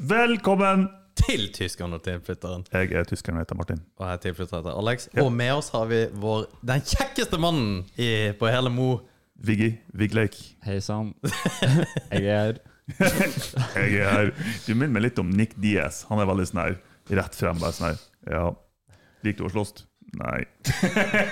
Velkommen! til tyskeren og tilflytteren. Jeg er tyskeren og heter Martin. Og jeg er tilflytter heter Alex. Og med oss har vi vår, den kjekkeste mannen i, på hele Mo. Viggy Vigleik. Hei sann. Jeg er her. Jeg er her. Du minner meg litt om Nick Diaz. Han er veldig sånn her rett frem. bare sånn her. Ja. Liker du å slåss? Nei.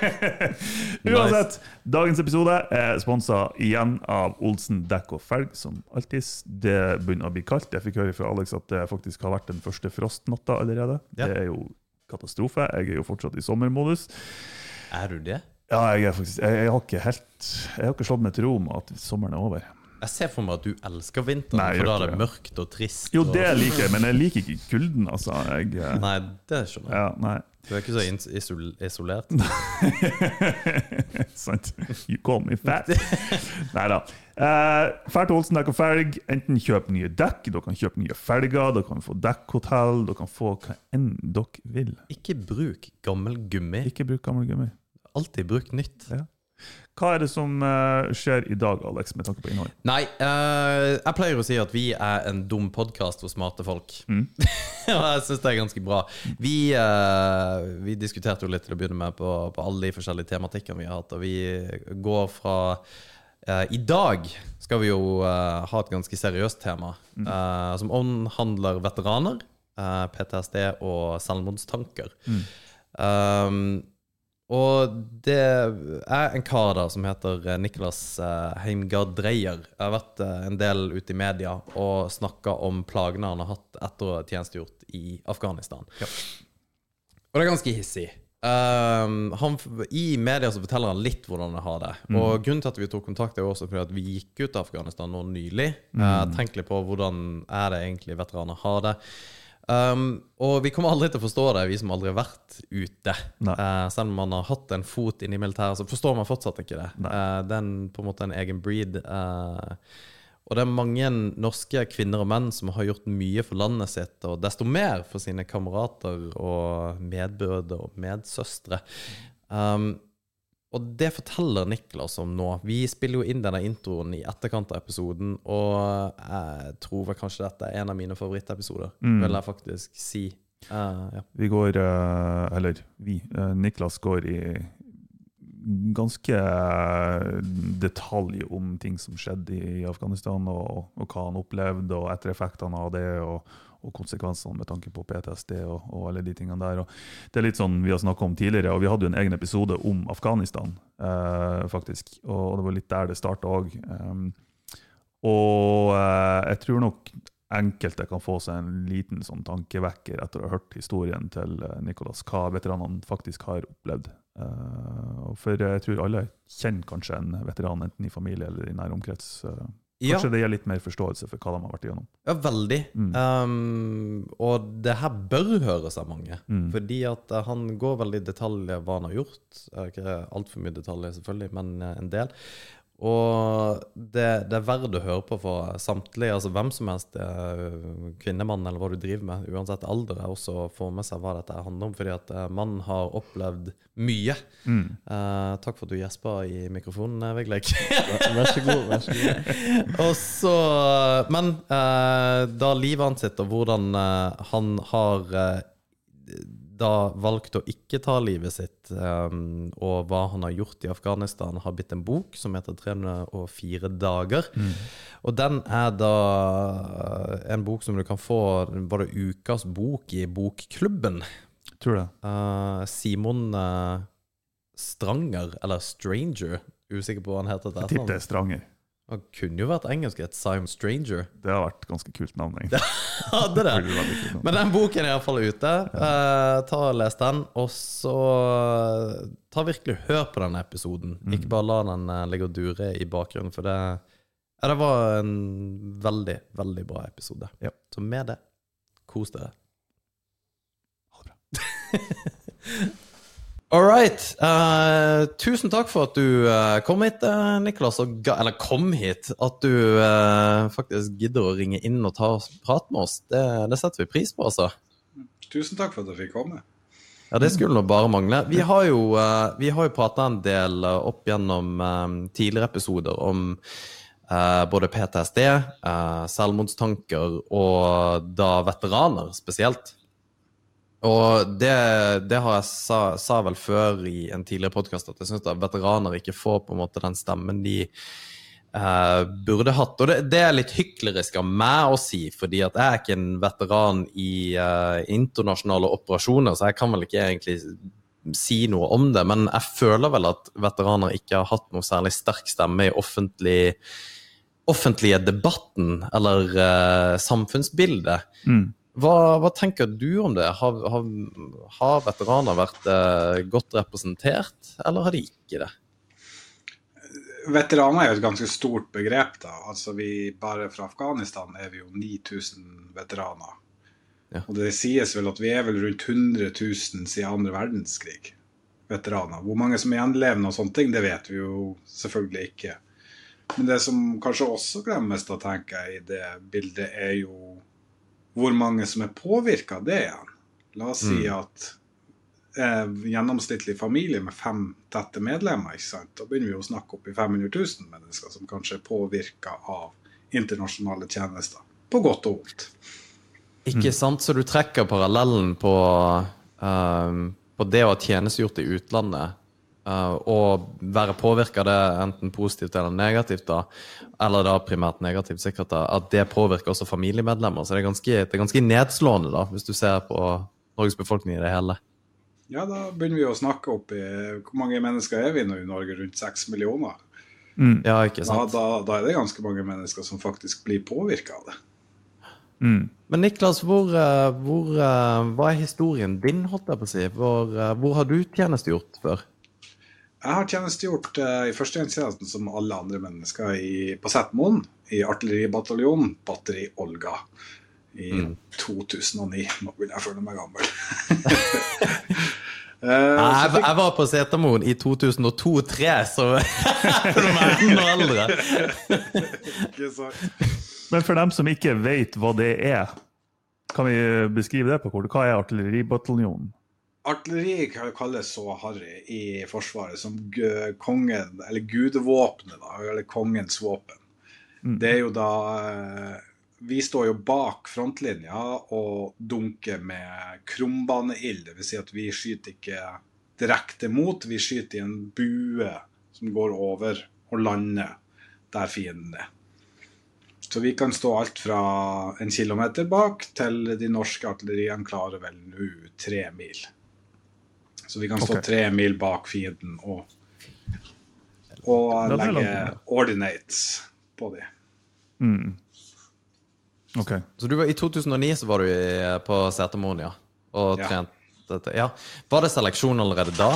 Uansett, dagens episode er sponsa igjen av Olsen dekk og felg, som alltid. Det begynner å bli kaldt. Jeg fikk høre fra Alex at det faktisk har vært den første frostnatta allerede. Ja. Det er jo katastrofe. Jeg er jo fortsatt i sommermodus. Er du det? Ja, jeg er faktisk Jeg, jeg har ikke helt Jeg har ikke slått meg til ro med at sommeren er over. Jeg ser for meg at du elsker vinteren, Nei, for da er det mørkt og trist. Jo, og... det liker jeg, men jeg liker ikke kulden, altså. Jeg, eh, Nei, det skjønner jeg. ja, nei. Du er ikke så isol isolert. Sant. You call me fat. Nei da. Uh, Fært Olsen dekk og felg. Enten kjøp nye dekk, dere kan kjøpe nye felger, dere kan få dekkhotell, dere kan få hva enn dere vil. Ikke bruk gammel gummi. Ikke bruk gammel gummi. Alltid bruk nytt. Ja. Hva er det som eh, skjer i dag, Alex, med tanke på innhold? Nei, uh, jeg pleier å si at vi er en dum podkast for smarte folk. Mm. Og jeg syns det er ganske bra. Vi, uh, vi diskuterte jo litt til å begynne med på, på alle de forskjellige tematikkene vi har hatt, og vi går fra uh, I dag skal vi jo ha et ganske seriøst tema, eh, som omhandler veteraner, PTSD og selvmordstanker. Um, og det er en kar da som heter eh, Niklas uh, Heimgard Dreyer. Jeg har vært eh, en del ute i media og snakka om plagene han har hatt etter å ha tjenestegjort i Afghanistan. Og det er ganske hissig. Um, han, I media så forteller han litt hvordan han har det. Og Grunnen til at vi tok kontakt, er jo også fordi at vi gikk ut av Afghanistan nå nylig. Uh, Tenk litt på hvordan er det egentlig veteraner har det. Um, og vi kommer aldri til å forstå det, vi som aldri har vært ute. Eh, selv om man har hatt en fot inn i militæret, så forstår man fortsatt ikke det. Eh, det er på en måte en egen breed. Uh, og det er mange norske kvinner og menn som har gjort mye for landet sitt, og desto mer for sine kamerater og medbrødre og medsøstre. Um, og det forteller Niklas om nå. Vi spiller jo inn denne introen i etterkant av episoden, og jeg tror vel kanskje dette er en av mine favorittepisoder, Mm. vil jeg faktisk si. Uh, ja. Vi går uh, Eller vi. Uh, Niklas går i ganske detalj om ting som skjedde i Afghanistan, og, og hva han opplevde, og ettereffektene av det, og, og konsekvensene med tanke på PTSD og, og alle de tingene der. Og det er litt sånn vi har snakka om tidligere, og vi hadde jo en egen episode om Afghanistan, eh, faktisk. Og det var litt der det starta òg. og eh, jeg tror nok enkelte kan få seg en liten sånn tankevekker etter å ha hørt historien til eh, Nicolas, hva veteranene faktisk har opplevd. Eh, for jeg tror alle kjenner kanskje en veteran, enten i familie eller i nær omkrets. Eh, Ja. kanskje det gir litt mer forståelse for hva de har vært igjennom. Ja, veldig. Mm. Um, og det her bør høres av mange. Mm. Fordi at eh, han går veldig i detalj hva han har gjort. Eh, Ikke altfor mye detaljer, selvfølgelig, men eh, en del. Og det, det er verdt å høre på for samtlige, altså hvem som helst, eh, kvinnemann eller hva du driver med, uansett alder, er også å få med seg hva dette handler om. Fordi at eh, mannen har opplevd mye. Mm. Eh, takk for at du gjespa i mikrofonen, Vigleik. Vær så god. vær så god. Og så Men eh, da livet hans sitt, og hvordan eh, han har da valgt å ikke ta livet sitt, um, og hva han har gjort i Afghanistan, har blitt en bok som heter 304 dager. Og den er da eh, en bok som du kan få Var det ukas bok i Bokklubben? Tror det. Uh, Simon uh, Stranger, eller Stranger, usikker på hva han heter. Jeg tipper det er Stranger. Det kunne jo vært engelsk, et Simon Stranger. Det har vært ganske kult navn, egentlig. Det. Kult navn. Men den boken er iallfall ute. Eh, ta og Les den, og så eh, ta virkelig hør på denne episoden. Ikke bare la den eh, ligge og dure i bakgrunnen, for det, ja, det var en veldig, veldig bra episode. Ja. Så med det, kos dere. Ha det bra. All right. Uh, tusen takk for at du uh, kom hit, uh, Niklas. Eller kom hit. At du faktisk gidder å ringe inn og ta prat med oss. Det, det setter vi pris på, altså. Tusen takk for at jeg fikk komme. Ja, det skulle nå bare mangle. Vi har jo, uh, prata en del opp gjennom tidligere episoder om både PTSD, selvmordstanker og da veteraner spesielt. Og det, det har jeg sa, sa vel før i en tidligere podkast, at jeg syns veteraner ikke får på en måte den stemmen de eh, burde hatt. Og det, det er litt hyklerisk av meg å si, fordi at jeg er ikke en veteran i eh, internasjonale operasjoner, så jeg kan vel ikke egentlig si noe om det. Men jeg føler vel at veteraner ikke har hatt noe særlig sterk stemme i offentlig, offentlige debatten eller eh, samfunnsbildet. Mm. Hva, hva tenker du om det? Har, har, har veteraner vært eh, godt representert, eller har de ikke det? Veteraner er jo et ganske stort begrep. da. Altså vi, Bare fra Afghanistan er vi jo 9000 veteraner. Ja. Og det sies vel at vi er vel rundt 100 000 siden andre verdenskrig. Veteraner. Hvor mange som er gjenlevende og sånne ting, det vet vi jo selvfølgelig ikke. Men det som kanskje også glemmes, da tenker jeg, i det bildet, er jo hvor mange som er påvirka av det igjen. La oss si at eh, gjennomsnittlig familie med fem tette medlemmer, ikke sant? da begynner vi å snakke opp i 500 000 mennesker som kanskje er påvirka av internasjonale tjenester. På godt og vondt. Ikke sant? Så du trekker parallellen på, um, på det å ha tjenestegjort i utlandet og være påvirka det enten positivt eller negativt, da, eller da primært negativt, sikkert da, at det påvirker også familiemedlemmer. Så det er ganske, det er ganske nedslående, da, hvis du ser på Norges befolkning i det hele. Ja, da begynner vi å snakke opp i Hvor mange mennesker er vi nå i Norge? Rundt seks millioner? Mm. Ja, ikke sant? da, da er det ganske mange mennesker som faktisk blir påvirka av det. Mm. Men Niklas, hvor, eh, hvor, eh, hva er historien din, holdt jeg på å si? Hvor, eh, hvor har du tjenestegjort før? Jeg har tjenestegjort uh, i førstegangstjenesten som alle andre mennesker i, på Setermoen. I artilleribataljonen Batteri Olga i 2009. Nå begynner jeg å føle meg gammel. Eh, Nei, jeg, jeg var på Setermoen i 2002-2003, så jeg føler meg enda eldre. Men for dem som ikke vet hva det er, kan vi beskrive det på kort? Hva er artilleribataljonen? Artilleri kalles så harry i Forsvaret som kongen, eller gudevåpenet, eller kongens våpen. Det er jo da eh, Vi står jo bak frontlinja og dunker med krumbaneild. Dvs. Si at vi skyter ikke direkte mot, vi skyter i en bue som går over og lander der fienden er. Så vi kan stå alt fra en kilometer bak til de norske artilleriene klarer vel nå tre mil. Så vi kan stå okay. tre mil bak fienden og, og legge ordinates på dem. Mm. Ok. Så du var, I 2009 så var du i, på Setermoen, ja? Og Ja. dette. Ja. Var det seleksjon allerede da?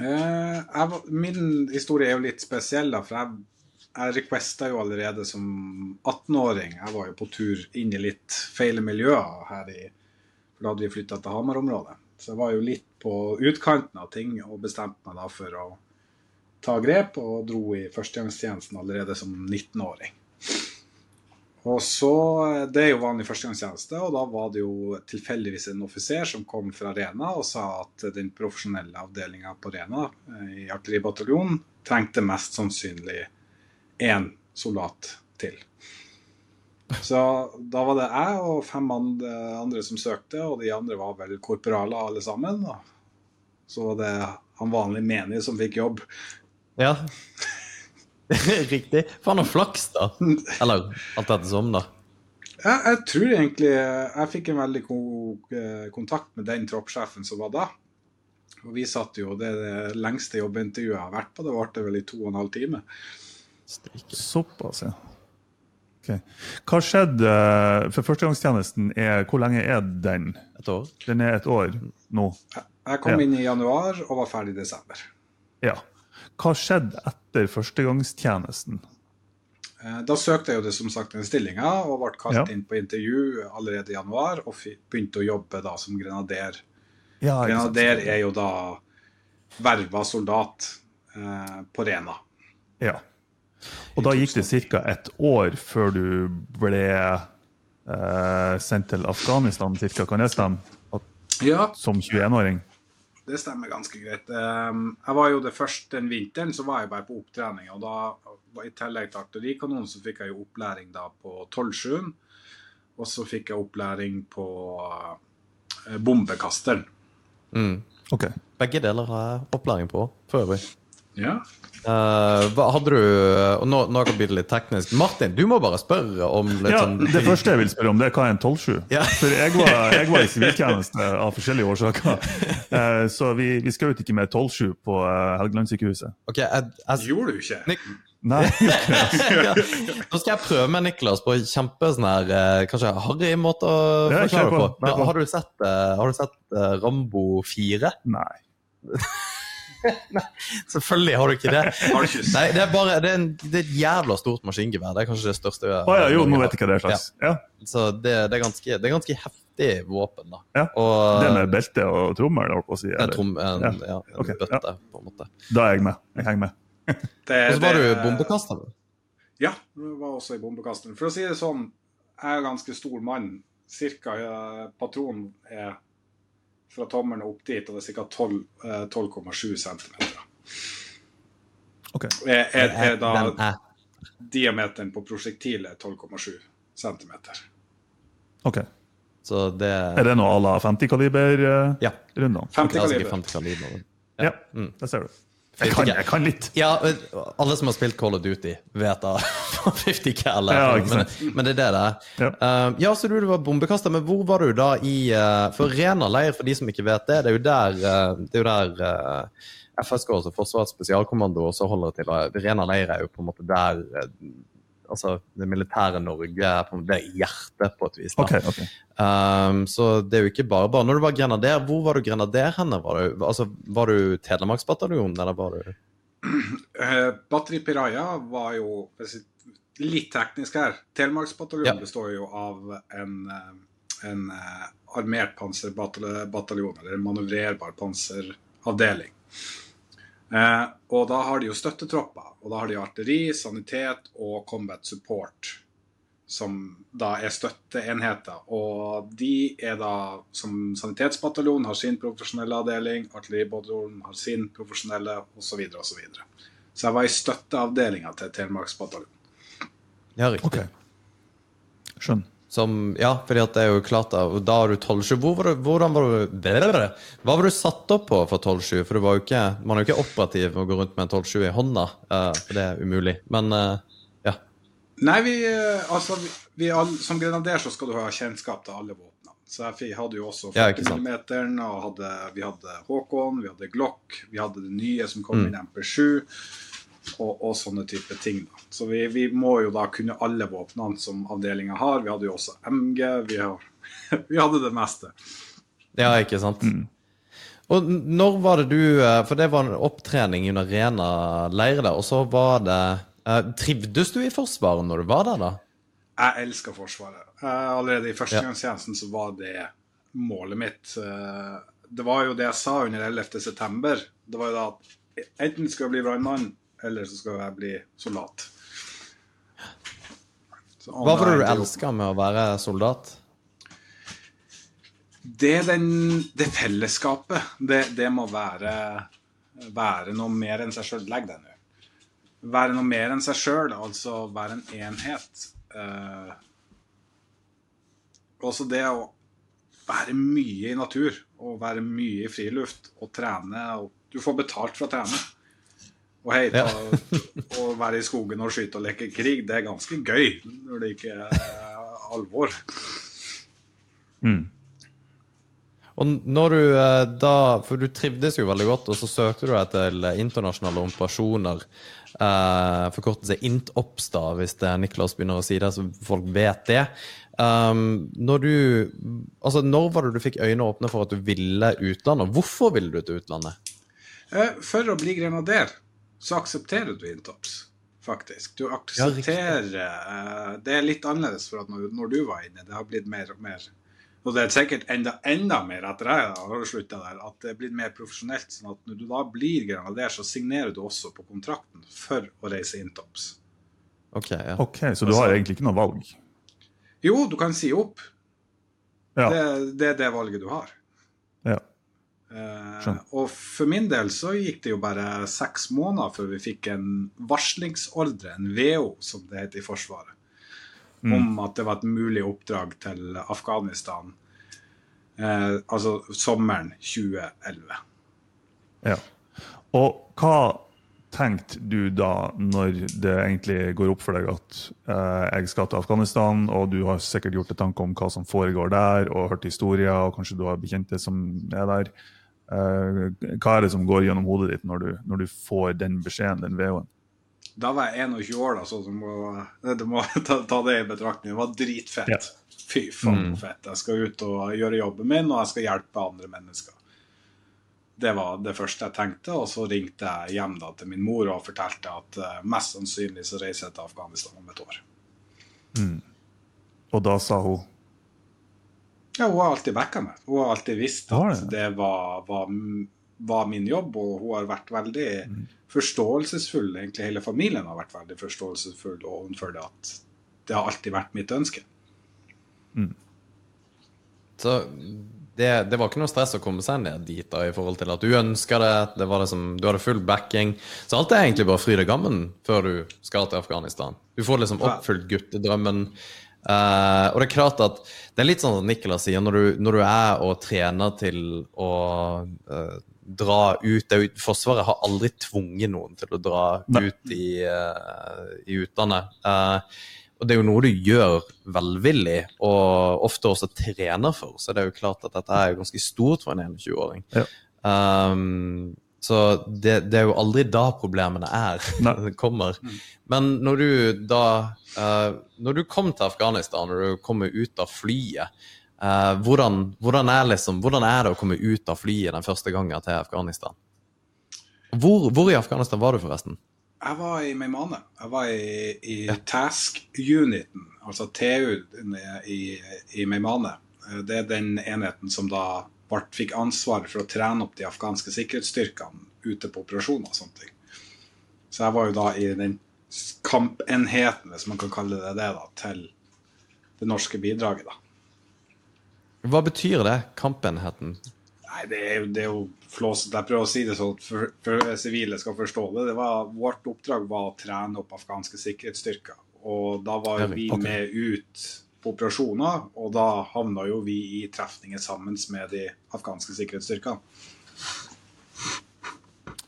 Eh, jeg, min historie er jo litt spesiell, da, for jeg, jeg requesta jo allerede som 18-åring. Jeg var jo på tur inn i litt feile miljøer her i For da hadde vi flytta til Hamar-området. Så jeg var jo litt på utkanten av ting og bestemte meg da for å ta grep, og dro i førstegangstjenesten allerede som 19-åring. Og så, Det er jo vanlig førstegangstjeneste, og da var det jo tilfeldigvis en offiser som kom fra Rena og sa at den profesjonelle avdelinga på Rena eh, i artilleribataljonen trengte mest sannsynlig én soldat til. Så da var det jeg og fem andre, som søkte, og de andre var vel korporaler alle sammen. Så var det han vanlig menige som fikk jobb. Ja. Riktig. Faen og flaks, da. Eller alt dette som, da. Jeg, jeg tror egentlig jeg fikk en veldig god eh, kontakt med den troppssjefen som var da. Og vi satt jo, Det det lengste jobbintervjuet jeg har vært på. Det varte vel i to og en halv time. Såpass, ja. Ok. Hva skjedde eh, For førstegangstjenesten, er, hvor lenge er den? Et år? Den er et år nå. Jeg kom Ja. inn i januar og var ferdig i desember. Ja. Hva skjedde etter førstegangstjenesten? Eh, Da søkte jeg jo det som sagt den stillinga og ble kalt Ja. inn på intervju allerede i januar og begynte å jobbe da som grenader. Ja. Grenader er jo da verva soldat eh, på Rena. Ja. Og da gikk det ca. et år før du ble eh, sendt til Afghanistan, cirka. Kan det stemme? At, Ja, som 21-åring? det stemmer ganske greit. Eh, Jeg var jo det først den vinteren, så var jeg bare på opptrening. Og da, i tillegg til artillerikanonen så fikk jeg jo opplæring da på 12-7. Og så fikk jeg opplæring på eh, bombekasteren. Mm. OK. Begge deler har jeg opplæring på, for øvrig. Ja. Uh, hva hadde du og nå, nå kan det bli litt teknisk. Martin, du må bare spørre om litt Ja, sånn det første jeg vil spørre om, det er hva er en 12-7? Ja. For jeg var, jeg var i siviltjeneste av forskjellige årsaker. Uh, Så vi, vi skjøt ikke med 12-7 på eh, Helgelandssykehuset. Okay, jeg, jeg, Gjorde du ikke? Nik Nei. ja. Nå skal jeg prøve med Niklas på en kjempe sånn her eh, Kanskje harry måte å forklare det på. på. Har du sett, eh, har du sett eh, Rambo 4? Nei. Selvfølgelig har du ikke det. Har du ikke Nei, det er bare det er, en, det er et jævla stort maskingevær. Det er kanskje det største Å ja, jo, nå vet jeg hva det er slags. Ja. Så det, det, er ganske, det er ganske heftig våpen, da. Ja, Og Det med belte og trommel, holdt på å si. en, trom, en, Ja, ja, en okay. bøtte, på en måte. Da er jeg med. Jeg henger med. Det- Og så var du bombekaster. Ja, du var også i bombekasteren. For å si det sånn, jeg er ganske stor mann. Cirka eh, patronen er fra tommelen opp dit, og det er ca. 12, eh, 12,7 cm. Okay. Er, er, er da er diameteren på prosjektilet 12,7 cm. ok. Så det Er det noe à la 50-kaliber-rundene? Ja. 50 Klassiske kaliber. 50 kaliber. Ja, Mm. det ser du. Jeg kan, jeg kan litt. Ja, alle som har spilt Call of Duty, vet da 50 cal. Ja, men, men det er det det er. Ja. Uh, ja, så du, du var bombekaster, men hvor var du da i uh, For Rena leir, for de som ikke vet det, det er jo der, uh, det er jo der FSK, altså Forsvarets spesialkommando, også holder til. Rena leir er jo på en måte der Altså, det militære Norge er på en måte det hjertet, på et vis. da. okay. ok. Um, så det er jo ikke bare bare. Når du var grenader, hvor var du grenader henne? Var du, altså, var du Telemarksbataljonen, eller var du uh, Batteri Piraya var jo litt teknisk her. Telemarksbataljonen Ja. består jo av en, eh, en eh, armert panserbataljon, eller en manøvrerbar panseravdeling. Eh, og da har de jo støttetropper. Og da har de artilleri, sanitet og combat support. Som da er støtteenheter. Og de er da, som sanitetsbataljon, har sin profesjonelle avdeling. Artilleribataljonen har sin profesjonelle, osv. Og så, så jeg var i støtteavdelinga til Telemarksbataljonen. Ja, riktig. Okay. Skjønner. Som, ja, fordi at det er jo klart da, og da har du 12-7. Hvor var du, hvordan var du Hva var du satt opp på for 12-7? For var ikke, man er jo ikke operativ med å gå rundt med en 12-7 i hånda, Uh, for det er umulig. Men uh, ja. Nei, vi, eh, altså, vi, vi all, som grenader så skal du ha kjennskap til alle våpnene. Så jeg hadde jo også 40 sant. mm, og hadde, vi hadde Håkon, vi hadde Glock, vi hadde det nye som kom Mm. inn, MP7, og, og sånne type ting. da. Så vi, vi må jo da kunne alle våpnene som avdelinga har. Vi hadde jo også MG, vi, har, vi hadde det meste. ja, ikke sant? Og når var det du eh, For det var en opptrening under Rena leir der, og så var det eh, Trivdes du i Forsvaret når du var der, da? Jeg elsker Forsvaret. Eh, allerede i førstegangstjenesten så var det målet mitt. Det var jo det jeg sa under 11. september. Det var jo da at enten skal jeg bli brannmann, eller så skal jeg bli soldat. Så Hva var det du elska med å være soldat? Det den, det fellesskapet. Det, det må være, være noe mer enn seg sjøl. Legg deg nå. Være noe mer enn seg sjøl, altså være en enhet. Eh, også det å være mye i natur og være mye i friluft og trene. Og du får betalt for å trene. Og heite Ja. å være i skogen og skyte og leke krig, det er ganske gøy når det ikke er alvor. Mm. Og når du eh, da For du trivdes jo veldig godt, og så søkte du deg til internasjonale operasjoner. Uh, Forkortelse INTOPS, da, hvis det er Niklas begynner å si det, så folk vet det. Um, når du Altså, når var det du fikk øynene åpne for at du ville utlandet? Hvorfor ville du til utlandet? Eh, For å bli grenader, så aksepterer du Intops, faktisk. Du aksepterer eh, Det er litt annerledes for at når, når du var inne. Det har blitt mer og mer Og det er sikkert enda, enda mer etter jeg har slutta der, at det er blitt mer profesjonelt. sånn at når du da blir grenader, så signerer du også på kontrakten for å reise Intops. Ok, ja. Ok, Så du har egentlig ikke noe valg? Jo, du kan si opp. Ja. Det, det er det valget du har. ja. Eh, og for min del så gikk det jo bare seks måneder før vi fikk en varslingsordre, en VO som det heter i Forsvaret, Mm. om at det var et mulig oppdrag til Afghanistan. Eh, altså sommeren 2011. Ja. Og hva tenkte du da, når det egentlig går opp for deg at eh, jeg skal til Afghanistan, og du har sikkert gjort deg tanke om hva som foregår der, og hørt historier, og kanskje du har bekjente som er der. Eh, hva er det som går gjennom hodet ditt når du, når du får den beskjeden, den VO-en? Da var jeg 21 år, da, så du må, du må ta, ta det i betraktning. Det var dritfett. Ja. Fy faen mm. fett. Jeg skal ut og gjøre jobben min, og jeg skal hjelpe andre mennesker. Det var det første jeg tenkte, og så ringte jeg hjem da til min mor og fortalte at eh, mest sannsynlig så reiser jeg til Afghanistan om et år. Og da sa hun Ja, hun har alltid backa meg. Hun har alltid visst at det? det var, var, var min jobb, og hun har vært veldig forståelsesfull. Egentlig hele familien har vært veldig forståelsesfull overfor det at det har alltid vært mitt ønske. Så det, det var ikke noe stress å komme seg ned dit da, i forhold til at du ønska det, det var det som, du hadde full backing. Så alt er egentlig bare fryd og gammen før du skal til Afghanistan. Du får liksom oppfylt guttedrømmen. Eh, og det er klart at det er litt sånn som Nicolas sier, når du, når du er og trener til å uh, dra ut det, Forsvaret har aldri tvunget noen til å dra ut i, uh, i utlandet. Og det er jo noe du gjør velvillig, og ofte også trener for. Så det er jo klart at dette er ganske stort for en 21-åring. Ja. Um, så det, det er jo aldri da problemene er. Kommer. Men når du da uh, Når du kom til Afghanistan, når du kommer ut av flyet, uh, hvordan, hvordan, er liksom, hvordan er det å komme ut av flyet den første gangen til Afghanistan? Hvor, hvor i Afghanistan var du, forresten? Jeg var i Meimane. Jeg var i, i Task-uniten, altså TU i, i Meimane. Eh, Det er den enheten som da fikk ansvaret for å trene opp de afghanske sikkerhetsstyrkene ute på operasjoner og sånne ting. Så jeg var jo da i den kampenheten, hvis man kan kalle det det, da, til det norske bidraget. da. Hva betyr det, kampenheten? Nei, det er jo, det er jo flåsete. Jeg prøver å si det sånn for, for sivile skal forstå det. det var, vårt oppdrag var å trene opp afghanske sikkerhetsstyrker. Og da var jo vi okay. med ut operasjoner, og da havna jo vi i trefninger sammen med de afghanske sikkerhetsstyrkene.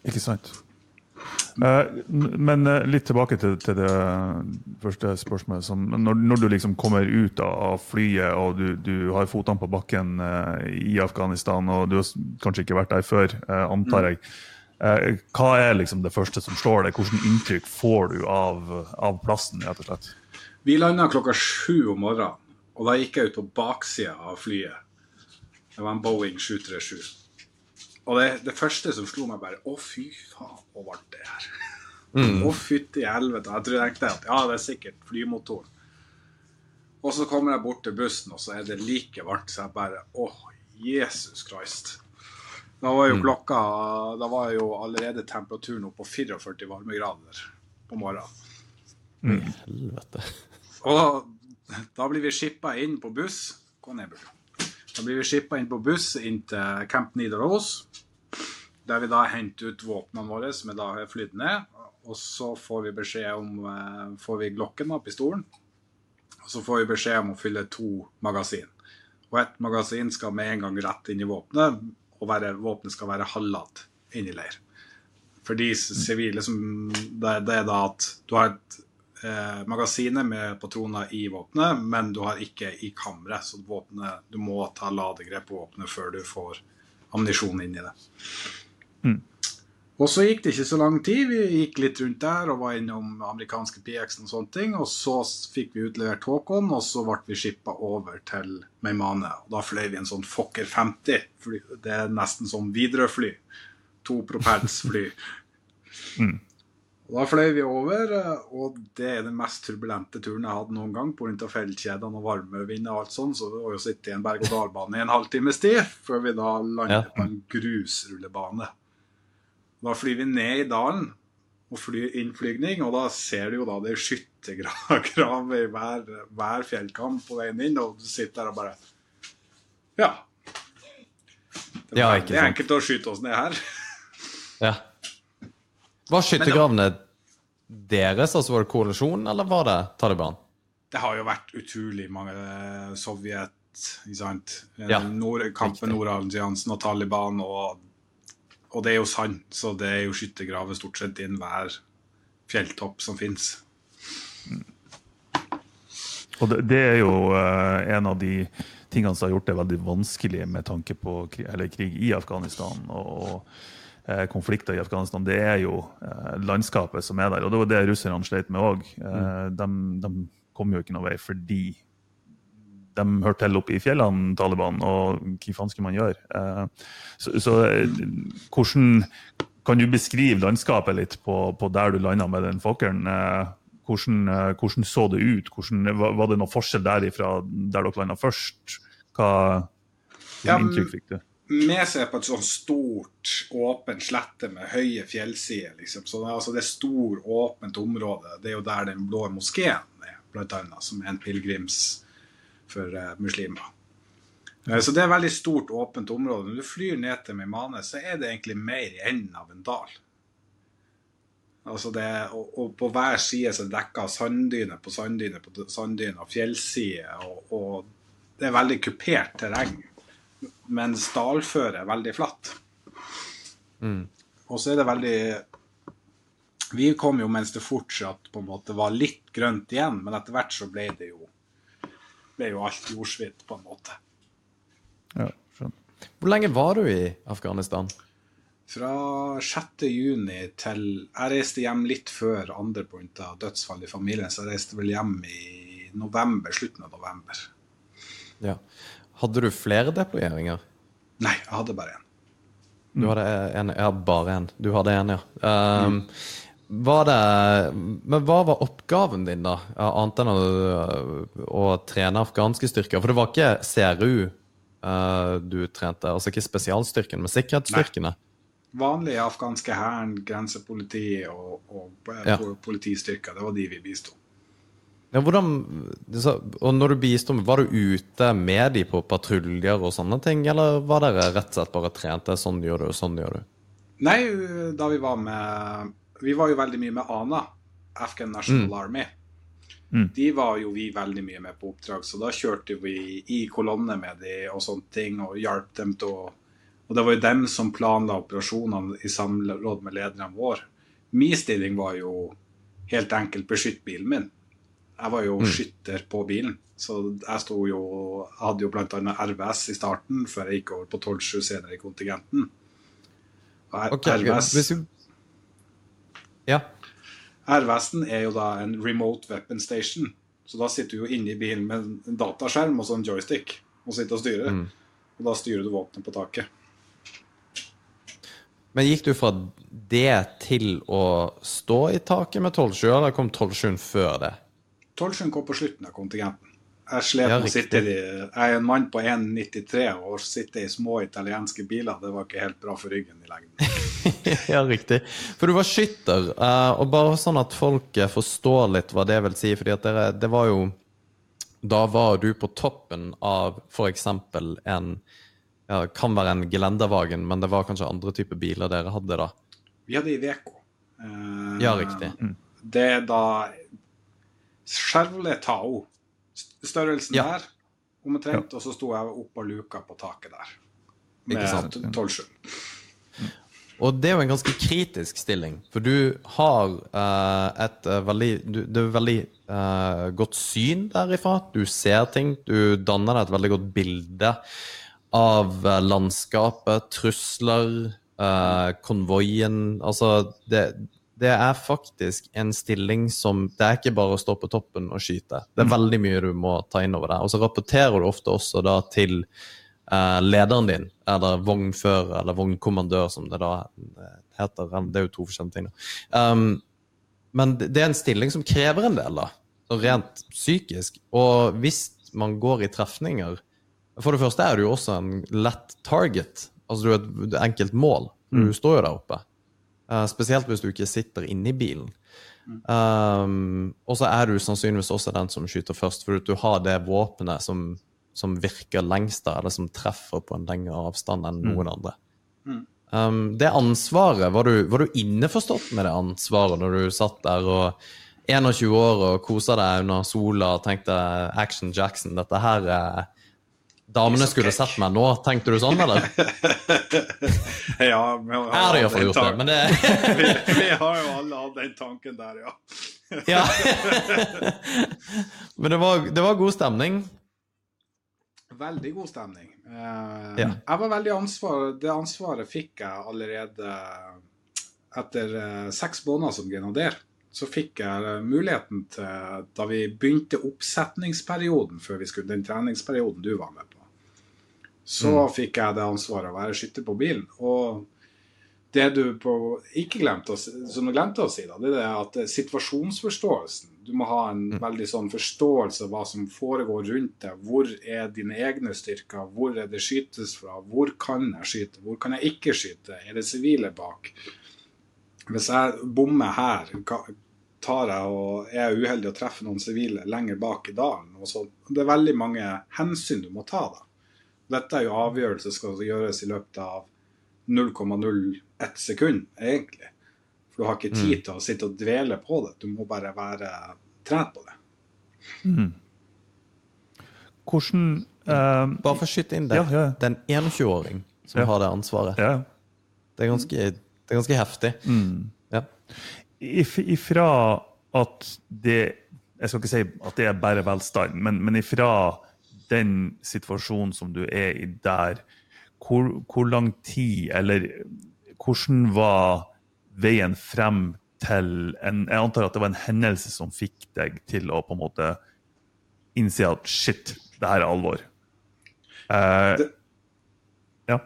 Ikke sant. Eh, men eh, litt tilbake til, det første spørsmålet. Når, du liksom kommer ut av, flyet og du, du har fotene på bakken eh, i Afghanistan, og du har kanskje ikke vært der før, eh, antar jeg. Eh, hva er liksom det første som slår deg? Hvilket inntrykk får du av, av plassen? rett og slett? Vi landa klokka sju om morgenen, og da gikk jeg ut på baksida av flyet. Det var en Boeing 737. Og det, det første som slo meg, bare Å, fy faen, hvor varmt det er. Å, fytti helvete. Jeg tror jeg tenkte at ja, det er sikkert flymotoren. Og så kommer jeg bort til bussen, og så er det like varmt. Så jeg bare Å, Jesus Christ. Da var jo klokka Da var jo allerede temperaturen oppe på 44 varmegrader på morgenen. Helvete. Og da blir vi shippa inn på buss. Gå ned, Bjørn. Da blir vi shippa inn på buss inn til Camp Nidaros. Der vi da henter ut våpnene våre, som er da flydd ned. Og så får vi beskjed om eh, Får vi glokken av pistolen. Og så får vi beskjed om å fylle to magasin. Og ett magasin skal med en gang rett inn i våpenet, og være, våpenet skal være halvladd inn i leir. For de sivile som det, det er da at du har et eh, magasinet med patroner i våpenet, men du har ikke i kammeret. Så våpenet, du må ta ladegrep på våpenet før du får ammunisjon inn i det. Og så gikk det ikke så lang tid. Vi gikk litt rundt der og var innom amerikanske PX og sånne ting. Og så fikk vi utlevert Håkon, og så ble vi shippa over til Meimane. Og da fløy vi en sånn Fokker 50. Fly. Det er nesten som Widerøe-fly. To propellsfly. Og Da fløy vi over, og det er den mest turbulente turen jeg hadde noen gang. Pga. fjellkjedene og varmevind og alt sånt, så det var jo sitte i en berg-og-dal-bane i en halvtimes tid før vi da lander Ja. på en grusrullebane. Da flyr vi ned i dalen og flyr innflygning, og da ser du jo da det er skyttergrav i hver, hver fjellkamp på veien inn, og du sitter der og bare Ja. Det Ja, er sant. enkelt å skyte oss ned her. Ja. Var skyttergravene deres, altså var det koalisjonen, eller var det Taliban? Det har jo vært utrolig mange eh, Sovjet, ikke sant. Eh, Ja, Nord, kampen. Nordalliansen og Taliban, og, og det er jo sant. Så det er jo skyttergraver stort sett inn hver fjelltopp som fins. Og det, det er jo uh, en av de tingene som har gjort det veldig vanskelig med tanke på krig, eller krig i Afghanistan og eh, konflikter i Afghanistan. Det er jo eh, landskapet som er der. Og det var det russerne sleit med òg. Eh, de, de kom jo ikke noe vei fordi de hørte til oppe i fjellene, Taliban, og hva faen skal man gjøre? Eh, så så eh, hvordan kan du beskrive landskapet litt på, på der du landa med den Fokkeren? Eh, hvordan, eh, hvordan så det ut? Hvordan, var, det noe forskjell derifra der dere landa først? Hva Ja, inntrykk fikk du? Vi ser på et sånn stort, åpent slette med høye fjellsider. Liksom. Så det, altså, det er stor, åpent område. Det er jo der den blå moskeen er, blant annet, som er en pilegrims for uh, muslimer. Eh, Så det er et veldig stort, åpent område. Når du flyr ned til Mimane, så er det egentlig mer i enden av en dal. Altså det, og, og på hver side så er det dekka på sanddyner på sanddyner, og fjellsider, og, og det er veldig kupert terreng. Mens dalføret er veldig flatt. Og så er det veldig Vi kom jo mens det fortsatt på en måte var litt grønt igjen, men etter hvert så ble det jo ble jo alt jordsvidd, på en måte. Ja, skjønner. Hvor lenge var du i Afghanistan? Fra 6. juni til Jeg reiste hjem litt før andre av dødsfall i familien, så jeg reiste vel hjem i november, slutten av november. Ja. Hadde du flere deployeringer? Nei, jeg hadde bare én. Du hadde en, ja, bare en. Du hadde en, ja. Um, var det, men hva var oppgaven din, da? Annet enn å, å trene afghanske styrker? For det var ikke CRU uh, du trente, altså ikke spesialstyrken, men sikkerhetsstyrkene? Nei. Vanlige afghanske hæren, grensepoliti og, og eh, Ja. politistyrker. Det var de vi bisto. Ja, hvordan, og når du bisto, var du ute med de på patruljer og sånne ting, eller var dere rett og slett bare trente? Sånn gjør du, sånn gjør du. Nei, da vi var med Vi var jo veldig mye med ANA, Afghan National Army. De var jo vi veldig mye med på oppdrag, så da kjørte vi i kolonne med de og sånne ting, og hjalp dem til å Og det var jo dem som planla operasjonene i samråd med lederne våre. Min stilling var jo helt enkelt beskytt bilen min. Jeg var jo skytter på bilen, så jeg sto jo jeg hadde jo bl.a. RVS i starten, før jeg gikk over på 12-7 senere i kontingenten. Og R- Ok, RVS. Ja. RVS-en er jo da en remote weapon station. Så da sitter du jo inne i bilen med en dataskjerm og sånn joystick og sitter og styrer. Og da styrer du våpenet på taket. Men gikk du fra det til å stå i taket med 12-7, eller kom 12-7 før det? 12 kom på slutten av kontingenten. Jeg slet med å sitte i Jeg er en mann på 1,93 og å sitte i små italienske biler, det var ikke helt bra for ryggen i lengden. ja, riktig. For du var skytter, eh, og bare sånn at folk eh, forstår litt hva det vil si, fordi at dere, det var jo Da var du på toppen av eksempel en ja, Kan være en gelendervagen, men det var kanskje andre typer biler dere hadde da. Vi hadde Iveco. Eh, Ja, riktig. Det er da Chevrolet Tao. Størrelsen Ja. der, omtrent, og så sto jeg oppå luka på taket der. Med. 12-7. Og det er jo en ganske kritisk stilling, for du har uh, et uh, veldig du, Det er veldig uh, godt syn derifra. Du ser ting. Du danner deg et veldig godt bilde av eh, landskapet, trusler, eh, konvoien Altså, det, det er faktisk en stilling som Det er ikke bare å stå på toppen og skyte. Det er veldig mye du må ta inn over deg. Og så rapporterer du ofte også da til eh, lederen din, eller vognfører, eller vognkommandør, som det da eh, heter. Det er jo to forskjellige ting. Um, men det er en stilling som krever en del, da. Så rent psykisk. Og hvis man går i trefninger For det første er du jo også en lett target. Altså du er et et enkelt mål. Du står jo der oppe. Eh, spesielt hvis du ikke sitter inne i bilen. Um, og så er du sannsynligvis også den som skyter først, for du har det våpenet som, som virker lengst, da, eller som treffer på en lengre avstand enn noen andre. Um, det ansvaret, var du, var du innforstått med det ansvaret når du satt der og 21 år og kosa deg under sola og tenkte Action Jackson, dette her er Damene skulle sett meg nå, tenkte du sånn, eller? Ja, vi har, hadde iallfall gjort det, men det vi, vi har jo alle hatt den tanken der, ja. Ja. Men det var, det var god stemning. Veldig god stemning. Eh, Ja. Jeg var veldig ansvar, Det ansvaret fikk jeg allerede etter eh, seks måneder som genader. Så fikk jeg eh, muligheten til, da vi begynte oppsetningsperioden før vi skulle, den treningsperioden du var med på, så fikk jeg det ansvaret å være skytter på bilen. Og det du på, ikke glemte å, som du glemte å si, da, det er at situasjonsforståelsen Du må ha en veldig sånn forståelse av hva som foregår rundt deg. Hvor er dine egne styrker? Hvor er det skytes fra? Hvor kan jeg skyte? Hvor kan jeg ikke skyte? Er det sivile bak? Hvis jeg bommer her, tar jeg og er uheldig og treffer noen sivile lenger bak i dalen. Og så, det er veldig mange hensyn du må ta da. Dette er jo avgjørelser som skal gjøres i løpet av 0,01 sekund, egentlig. For du har ikke tid til å sitte og dvele på det. Du må bare være trent på det. Hvordan uh, Bare for å skyte inn det. Ja, ja. Det er en 21-åring som Ja. har det ansvaret. ja. Det er ganske, det er ganske heftig. Ja. if, ifra at det Jeg skal ikke si at det er bare velstand, men, men ifra den situasjonen som du er i der, hvor, hvor lang tid, eller hvordan var veien frem til en Jeg antar at det var en hendelse som fikk deg til å på en måte innse at shit, det her er alvor. Eh, Det- ja.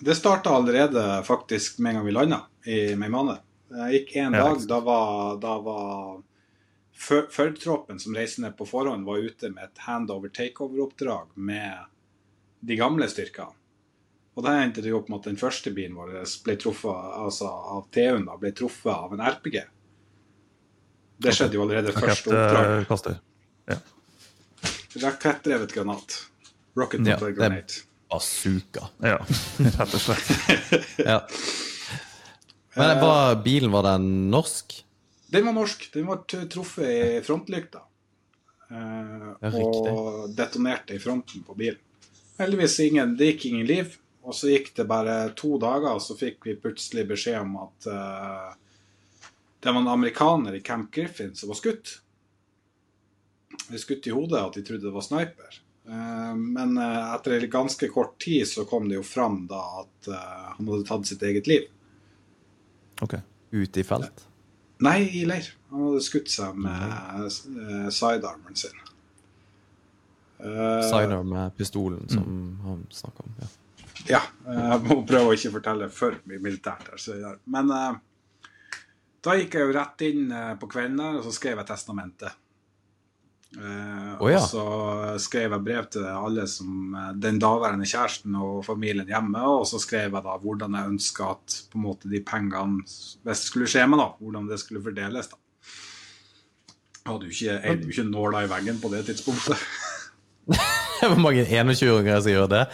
Det starta allerede faktisk med en gang vi landa i mai måned. Det gikk en dag, da var, da var Førtroppen som reiste ned på forhånd, var ute med et handover takeover-oppdrag med de gamle styrkene. Og da endte det opp med at den første bilen vår ble truffet altså av TU-en da, ble truffet av en RPG. Det skjedde jo allerede første oppdrag. Rakettkastet. Rakettdrevet granat. Rocket Ja, granate. Bazooka. Ja, rett og slett. Ja. Men var, bilen, var den norsk? Den var norsk. Den var truffet i frontlykta. Eh, og detonerte i fronten på bilen. Heldigvis ingen, det gikk ingen liv. Og så gikk det bare to dager, og så fikk vi plutselig beskjed om at eh, det var en amerikaner i Camp Griffin som var skutt. De skutt i hodet, at de trodde det var sniper. Eh, men etter en ganske kort tid så kom det jo fram da at eh, han hadde tatt sitt eget liv. Ok. Ute i felt? Nei, i leir. Han hadde skutt seg med uh, sidearmen sin. Uh, Sidearm med pistolen som han snakka om. Ja. Ja. eh, Jeg må prøve å ikke fortelle for mye militært. Men uh, da gikk jeg jo rett inn eh, på kvelden og så skrev jeg testamentet. Eh, oh, ja. Og så skrev jeg brev til alle som eh, den daværende kjæresten og familien hjemme, og så skrev jeg da hvordan jeg ønska at på en måte de pengene, hvis det skulle skje meg, da, hvordan det skulle fordeles. da. Hadde jo ikke, jeg hadde jo ikke nåla i veggen på det tidspunktet. Det var mange 21-åringer som gjør det.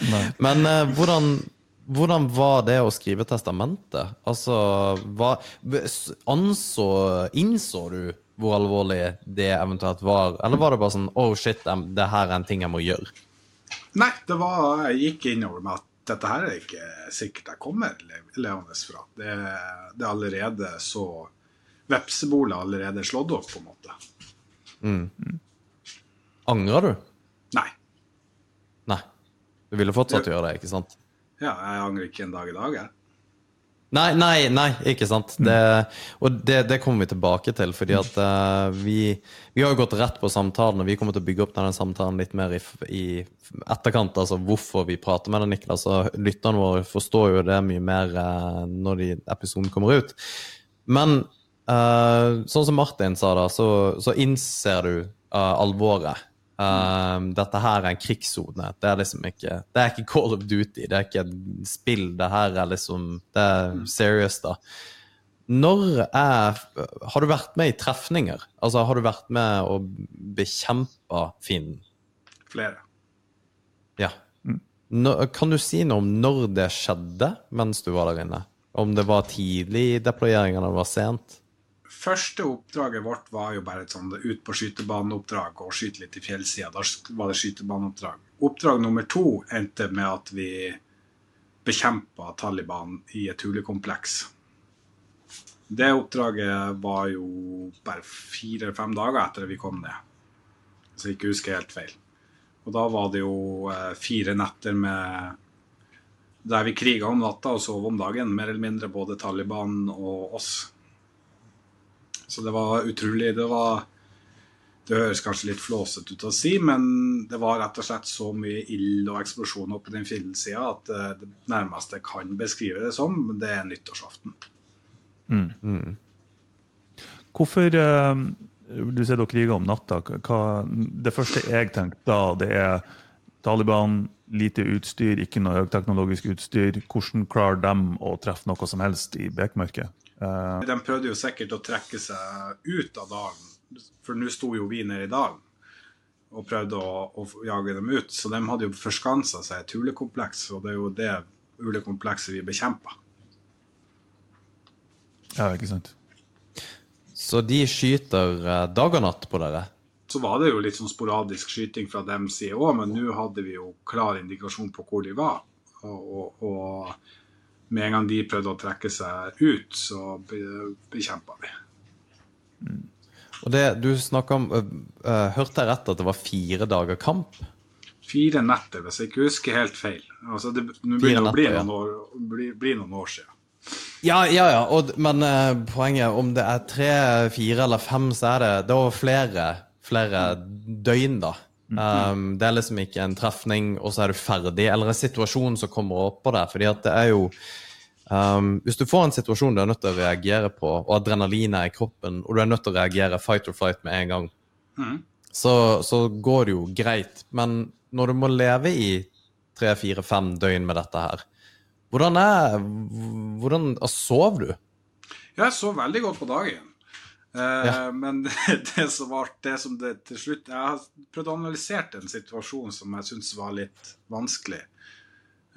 Men eh, hvordan, hvordan var det å skrive testamentet? Altså, hva, anså, innså du hvor alvorlig det eventuelt var? Eller var det bare sånn Oh shit, det her er en ting jeg må gjøre? Nei, det var, jeg gikk innover med at dette her er ikke sikkert jeg kommer levende fra. Det, det er allerede så Vepsebolet er allerede slått opp, på en måte. Angrer du? Nei. Nei. Du ville fortsatt gjøre det, ikke sant? Ja, jeg angrer ikke en dag i dag, jeg. Nei, nei, nei, ikke sant. Det, og det, det kommer vi tilbake til, fordi at uh, vi, vi har jo gått rett på samtalen, og vi kommer til å bygge opp denne samtalen litt mer i, i etterkant, altså hvorfor vi prater med deg, Niklas. Og lytterne våre forstår jo det mye mer uh, når de, episoden kommer ut. Men uh, sånn som Martin sa da, så, så innser du alvoret. Eh, dette her er en krigssone. Det er liksom ikke Det er ikke Call of Duty, det er ikke et spill. Det her er liksom Det er serious, da. Når er Har du vært med i trefninger? Altså, har du vært med og bekjempa fienden? Flere. Ja. Nå, kan du si noe om når det skjedde mens du var der inne? Om det var tidlig i deployeringen, eller var sent? Første oppdraget vårt var jo bare et sånn ut på skytebaneoppdrag og skyte litt i fjellsida. Da var det skytebaneoppdrag. Oppdrag nummer to endte med at vi bekjempa Taliban i et hulekompleks. Det oppdraget var jo bare fire-fem dager etter vi kom ned. Så jeg ikke husker helt feil. Og da var det jo eh, fire netter med der vi kriga om natta og sov om dagen, mer eller mindre både Taliban og oss. Så det var utrolig. Det var Det høres kanskje litt flåsete ut å si, men det var rett og slett så mye ild og eksplosjoner på den fjellsida at eh, det nærmeste jeg kan beskrive det som, det er nyttårsaften. Hvorfor eh, Du sier dere kriger om natta. Hva, det første jeg tenker da, det er Taliban, lite utstyr, ikke noe høyteknologisk utstyr. Hvordan klarer de å treffe noe som helst i bekmørket? Eh, De prøvde jo sikkert å trekke seg ut av dalen, for nå sto jo vi nede i dalen og prøvde å, å jage dem ut. Så de hadde jo forskansa seg i et hulekompleks, og det er jo det hulekomplekset vi bekjemper. ja, ikke sant? Så de skyter eh, dag og natt på dere? Så var det jo litt sånn sporadisk skyting fra dem side òg, men nå hadde vi jo klar indikasjon på hvor de var. Og, og, og med en gang de prøvde å trekke seg ut, så be, bekjempa vi. Og det du snakka om Hørte jeg rett at det var fire dager kamp? Fire netter, hvis jeg ikke husker helt feil. Altså, det begynner å bli noen år, bli, bli noen år siden. Ja, ja, ja. Og, men uh, poenget om det er tre, fire eller fem, så er det Det er flere, flere døgn, da. Um, det er liksom ikke en trefning, og så er du ferdig, eller en situasjon som kommer oppå deg. fordi at det er jo um, Hvis du får en situasjon du er nødt til å reagere på, og adrenalinet er i kroppen, og du er nødt til å reagere fight or flight med en gang, mm. så, så går det jo greit. Men når du må leve i tre, fire, fem døgn med dette her, hvordan er Hvordan sover Sov du? Jeg sov veldig godt på dagen. Eh, Ja. Men det, som var det som det til slutt Jeg har prøvd å analysere en situasjon som jeg syns var litt vanskelig.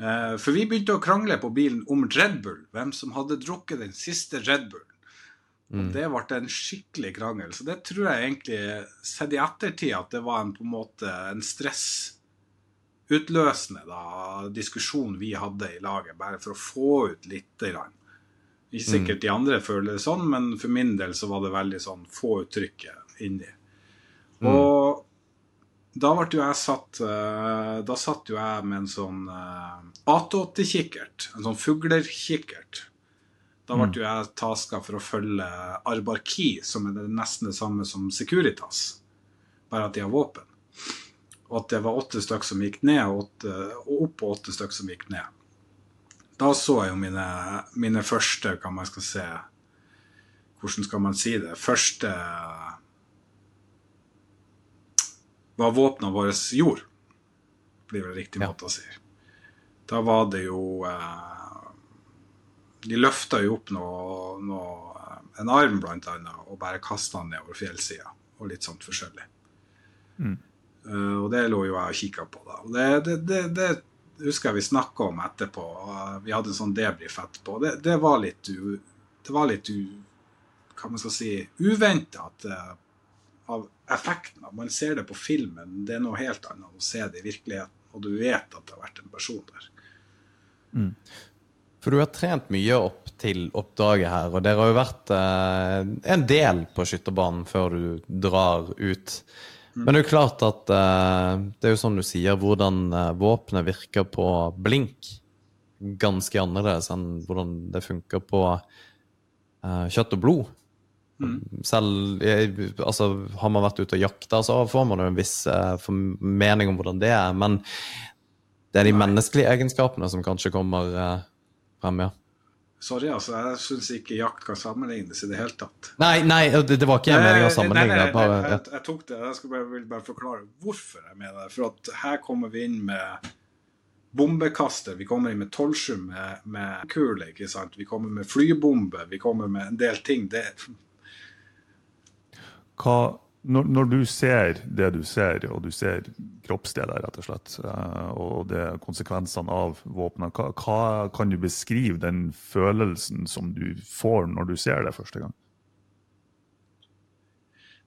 Eh, for vi begynte å krangle på bilen om Red Bull. Hvem som hadde drukket den siste Red Bull. Og det ble en skikkelig krangel. Så det tror jeg egentlig, sett i ettertid, at det var en, på en måte en stressutløsende da, diskusjon vi hadde i laget, bare for å få ut lite grann. Ikke sikkert de andre føler det sånn, men for min del så var det veldig sånn få uttrykket inni. Og da ble jo jeg satt eh, Da satt jo jeg med en sånn uh, A8-kikkert, en sånn fuglerkikkert. Da ble jo jeg taska for å følge Arbarki, som er det nesten det samme som Securitas, bare at de har våpen. Og at det var åtte stykk som gikk ned, og, åtte, og opp på åtte stykk som gikk ned. Da så jeg jo mine, mine første, hva man skal se Hvordan skal man si det? Første hva våpnene våre gjorde, blir vel riktig måte å si. Da var det jo eh, De løfta jo opp noe, noe, en arm, blant annet, og bare kasta den nedover fjellsida, og litt sånt forskjellig. Eh, og det lå jo jeg og kikka på, da. Og det, det, det husker jeg vi snakka om etterpå. og Vi hadde en sånn debrief etterpå. Det, det var litt u, Det var litt u, hva man skal si, uventa at eh, av effekten av Man ser det på filmen, det er noe helt annet å se det i virkeligheten, og du vet at det har vært en person der. For du har trent mye opp til oppdraget her, og dere har jo vært eh, en del på skytterbanen før du drar ut. Men det er jo klart at uh, det er jo sånn du sier, hvordan eh, våpenet virker på blink, ganske annerledes enn hvordan det funker på uh, kjøtt og blod. Selv jeg, altså, Har man vært ute og jakta, så får man jo en viss uh, formening om hvordan det er. Men det er de menneskelige egenskapene som kanskje kommer frem, ja. Sorry, altså. Jeg syns ikke jakt kan sammenlignes i det hele tatt. Nei, nei, det, det var ikke en mening å sammenligne. Nei, nei, nei, jeg, jeg tok det. Jeg bare, vil bare forklare hvorfor jeg mener det. For at her kommer vi inn med bombekaster. Vi kommer inn med 12-7 med, med kule, ikke sant. Vi kommer med flybombe. Vi kommer med en del ting. Det, Hva, når, når du ser det du ser, og du ser kroppsdeler, rett og slett, eh, og det konsekvensene av våpnene, hva, hva kan du beskrive den følelsen som du får når du ser det første gang?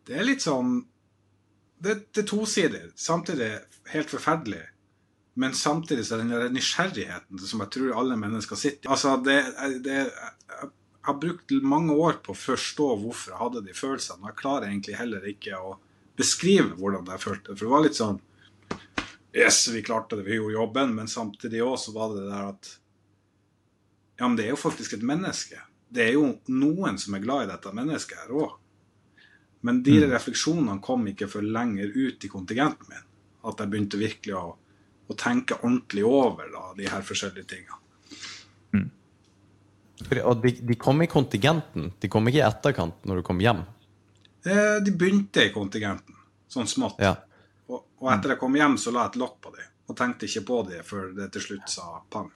det er litt sånn Det, det er sider, Samtidig helt forferdelig. Men samtidig så er den nysgjerrigheten som jeg tror alle mennesker sitter i Altså, det, det Jeg har brukt mange år på å forstå hvorfor jeg hadde de følelsene. Jeg klarer egentlig heller ikke å beskrive hvordan jeg følte det. For det var litt sånn Yes, vi klarte det, vi gjorde jobben. Men samtidig òg så var det det der at Ja, men det er jo faktisk et menneske. Det er jo noen som er glad i dette mennesket her òg. Men de refleksjonene kom ikke før lenger ut i kontingenten min. At jeg begynte virkelig å, å tenke ordentlig over da, de her forskjellige tingene. Og de, de kom i kontingenten, de kom ikke i etterkant når du kom hjem. Eh, De begynte i kontingenten, sånn smått. Ja. Og, og etter jeg kom hjem, så la jeg et lokk på dem. Og tenkte ikke på dem før det til slutt sa pang.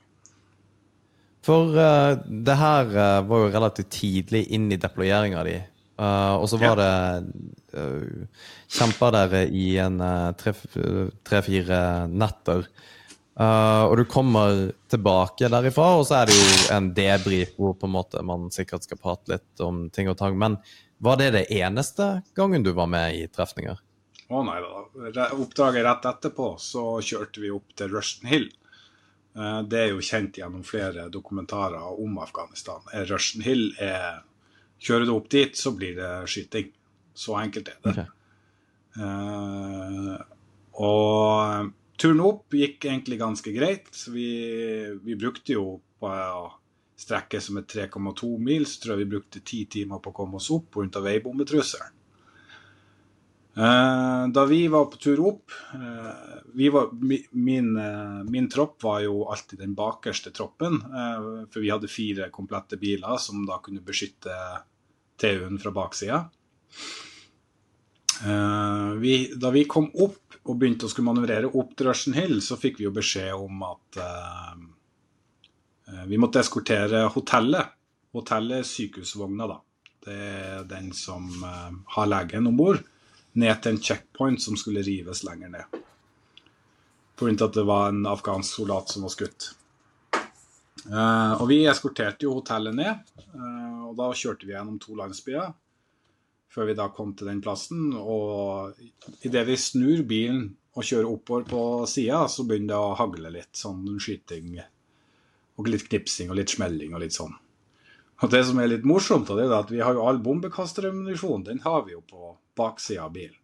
For uh, det her uh, var jo relativt tidlig inn i deployeringa di. Uh, og så var det uh, Kjempa dere i en tre- tre-fire netter. Eh, og du kommer tilbake derifra, og så er det jo en debrief hvor på en måte man sikkert skal prate litt om ting og tang. Men var det det eneste gangen du var med i trefninger? Å nei da. Oppdraget rett etterpå så kjørte vi opp til Rushton Hill. Uh, Det er jo kjent gjennom flere dokumentarer om Afghanistan. Eh, Rushton Hill er Kjører du opp dit, så blir det skyting. Så enkelt er det. Okay. Uh, og turen opp gikk egentlig ganske greit. Vi, vi brukte jo på strekke som et 3,2 mil, så tror jeg vi brukte ti timer på å komme oss opp pga. veibombetrusselen. Eh, da vi var på tur opp eh, var, min, eh, min tropp var jo alltid den bakerste troppen. for vi hadde fire komplette biler som da kunne beskytte TU-en fra baksida. Eh, vi, da vi kom opp og begynte å skulle manøvrere opp til Russian Hill, så fikk vi jo beskjed om at eh, eh, vi måtte eskortere hotellet. Hotellet er sykehusvogna, da. Det er den som har legen om bord. Ned til en checkpoint som skulle rives lenger ned. Av at det var en afghansk soldat som var skutt. Og vi eskorterte jo hotellet ned, og da kjørte vi gjennom to landsbyer før vi da kom til den plassen. Og idet vi snur bilen og kjører oppover på sida, så begynner det å hagle litt. Sånn skyting og litt knipsing og litt smelling og litt sånn. Og det som er litt morsomt, det er at vi har jo all bombekasterammunisjon. Den har vi jo på baksida av bilen.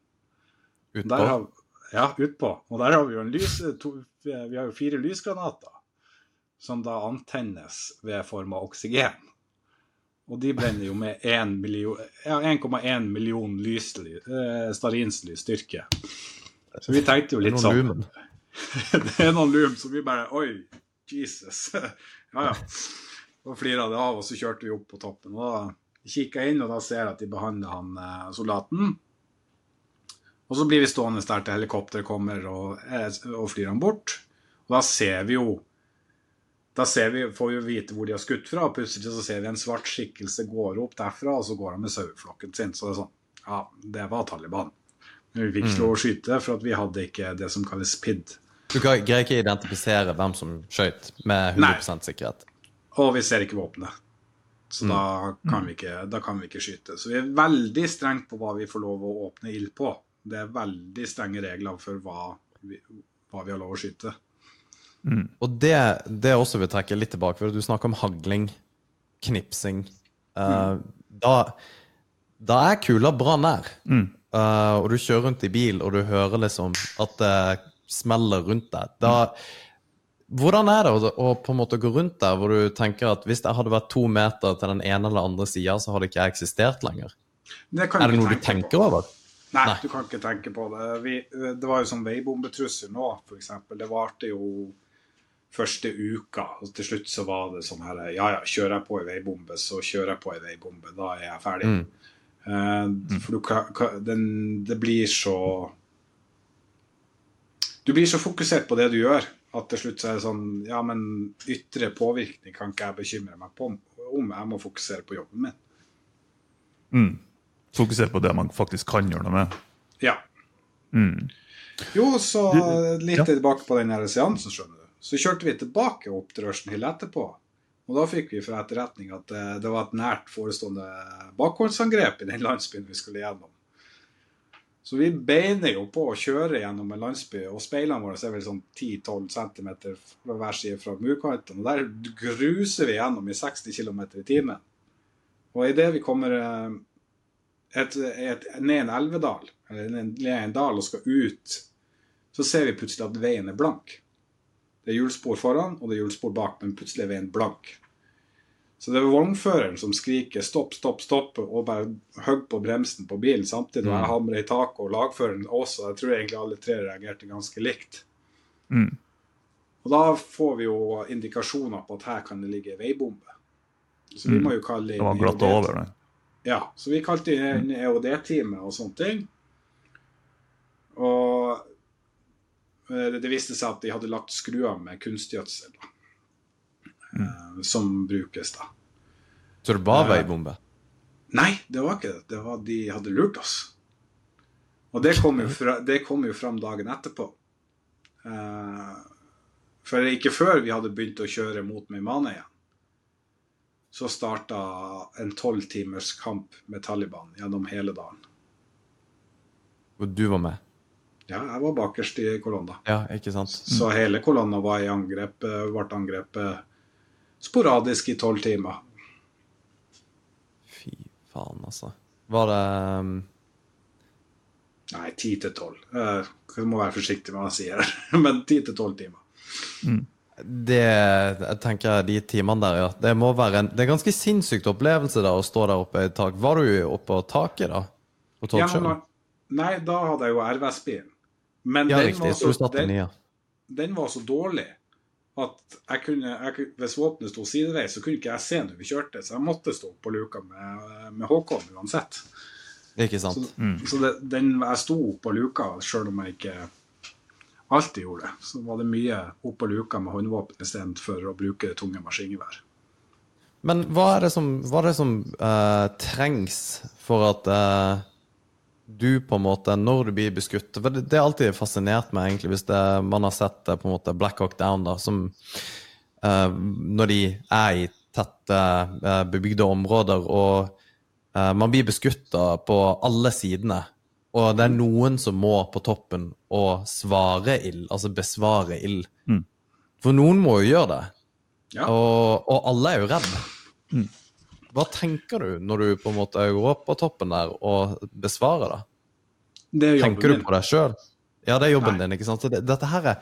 Utpå? har, ja, utpå. Og der har vi jo en lys, to, vi har jo fire lysgranater som da antennes ved form av oksygen. Og de brenner jo med 1,1 million, ja, 1,1 million lysly, eh, stearinslys styrke. Så vi tenkte jo litt sånn lumen. det er noen lum, så vi bare Oi, Jesus. ja, ja. Da flira det av, og så kjørte vi opp på toppen. Og da kikka jeg inn, og da ser jeg at de behandler han eh, soldaten. Og så blir vi stående der til helikopteret kommer og, eh, og flyr han bort. Og da ser vi jo Da ser vi, får vi vite hvor de har skutt fra, og plutselig så ser vi en svart skikkelse går opp derfra, og så går han med saueflokken sin. Så det er sånn Ja, det var Taliban. Men vi fikk ikke lov å skyte, for at vi hadde ikke det som kalles PID. Du greier ikke identifisere hvem som skøyt med 100% sikkerhet. Og vi ser ikke våpenet. Så da, kan vi ikke, da kan vi ikke skyte. Så vi er veldig strengt på hva vi får lov å åpne ild på. Det er veldig strenge regler for hva vi, hva vi har lov å skyte. Og det, det også vil trekke litt tilbake, for du snakker om hagling, knipsing. Eh, da, da er kula bra nær. Eh, og du kjører rundt i bil, og du hører liksom at det smeller rundt deg. Da, hvordan er det å, å på en måte gå rundt der hvor du tenker at hvis jeg hadde vært to meter til den ene eller andre sida, så hadde ikke jeg eksistert lenger? Det Er det noe du tenker på. over? Nei, Nei. du kan ikke tenke på det. Vi, det var jo sånn veibombetrussel nå, f.eks. Det varte jo første uka, og til slutt så var det sånn her Ja, ja, kjører jeg på ei veibombe, så kjører jeg på ei veibombe. Da er jeg ferdig. Eh, for du den, Det blir så Du blir så fokusert på det du gjør, at til slutt så er det sånn Ja, men ytre påvirkning kan ikke jeg bekymre meg på om. Jeg må fokusere på jobben min. Mm. Fokusere på det man faktisk kan gjøre noe med. Ja. Mm. Jo, så litt ja. tilbake på den seansen, skjønner du. Så kjørte vi tilbake opp til Russian etterpå. Og da fikk vi fra etterretning at eh, det var et nært forestående bakhåndsangrep i den landsbyen vi skulle gjennom. Så vi beiner jo på å kjøre gjennom en landsby, og speilene våre er vel sånn 10-12 cm fra hver side fra murkanten. Og der gruser vi gjennom i 60 km i timen. Og idet vi kommer eh, et, et, ned en elvedal, eller ned en dal og skal ut, så ser vi plutselig at veien er blank. Det er hjulspor foran, og det er hjulspor bak, men plutselig er veien blank. Så det er vognføreren som skriker 'stopp, stopp, stopp' og bare hogger på bremsen på bilen samtidig. Og jeg hamrer i taket, og lagføreren også. Jeg tror egentlig alle tre reagerte ganske likt. Mm. Og da får vi jo indikasjoner på at her kan det ligge veibombe. Så vi Mm. må jo kalle Det var inn glatta EOD. over det. Ja, så vi kalte inn EOD-teamet og sånne ting. Og det viste seg at de hadde lagt skruer med kunstgjødsel, da. Eh, som brukes, da. Så det var veibombe? Nei, det var ikke det. Det var de hadde lurt oss. Og det kom jo, fra, det kom jo fram dagen etterpå. Eh, for ikke før vi hadde begynt å kjøre mot Meymane igjen, så starta en tolv timers kamp med Taliban gjennom hele dagen. Og du var med? Ja, jeg var bakerst i kolonna. Ja, ikke sant? Så hele kolonna var i angrep, eh, ble angrepet sporadisk i tolv timer. Fy faen, altså. Var det um, Nei, ti til tolv. Du Jeg må være forsiktig med hva jeg sier, men ti til tolv timer. Det Jeg tenker de timene der, ja. Det må være en Det er ganske sinnssykt opplevelse da å stå der oppe i tak. Var du oppe på taket, da? På Ja, men- nei, da hadde jeg jo RVS-bilen. Men Ja, den, riktig. var Så så, den den, ja. den var så dårlig at jeg kunne, jeg, hvis våpenet sto sideveis, så kunne ikke jeg se når vi kjørte. Så jeg måtte stå på luka med, med Håkon uansett. Ikke sant? Så, så det, den, jeg sto på luka sjøl om jeg ikke alltid gjorde det. Så var det mye opp på luka med håndvåpen istedenfor å bruke tunge maskingevær. Men hva er det som, hva er det som uh, trengs for at eh, du på en måte, når du blir beskutt For det, er alltid fascinert meg, egentlig, hvis det, man har sett eh, på en måte Black Hawk Down, da, som uh, Når de er i tette, uh, bebygde områder, og uh, man blir beskutt på alle sidene. Og det er noen som må på toppen og svare ild, altså besvare ild. Mm. For noen må jo gjøre det. Ja. Og, og alle er jo redd. Hva tenker du når du på en måte går opp på toppen der og besvarer det? Det er Tenker du på deg sjøl? Ja, det er jobben Nei. din, ikke sant? Det, dette her er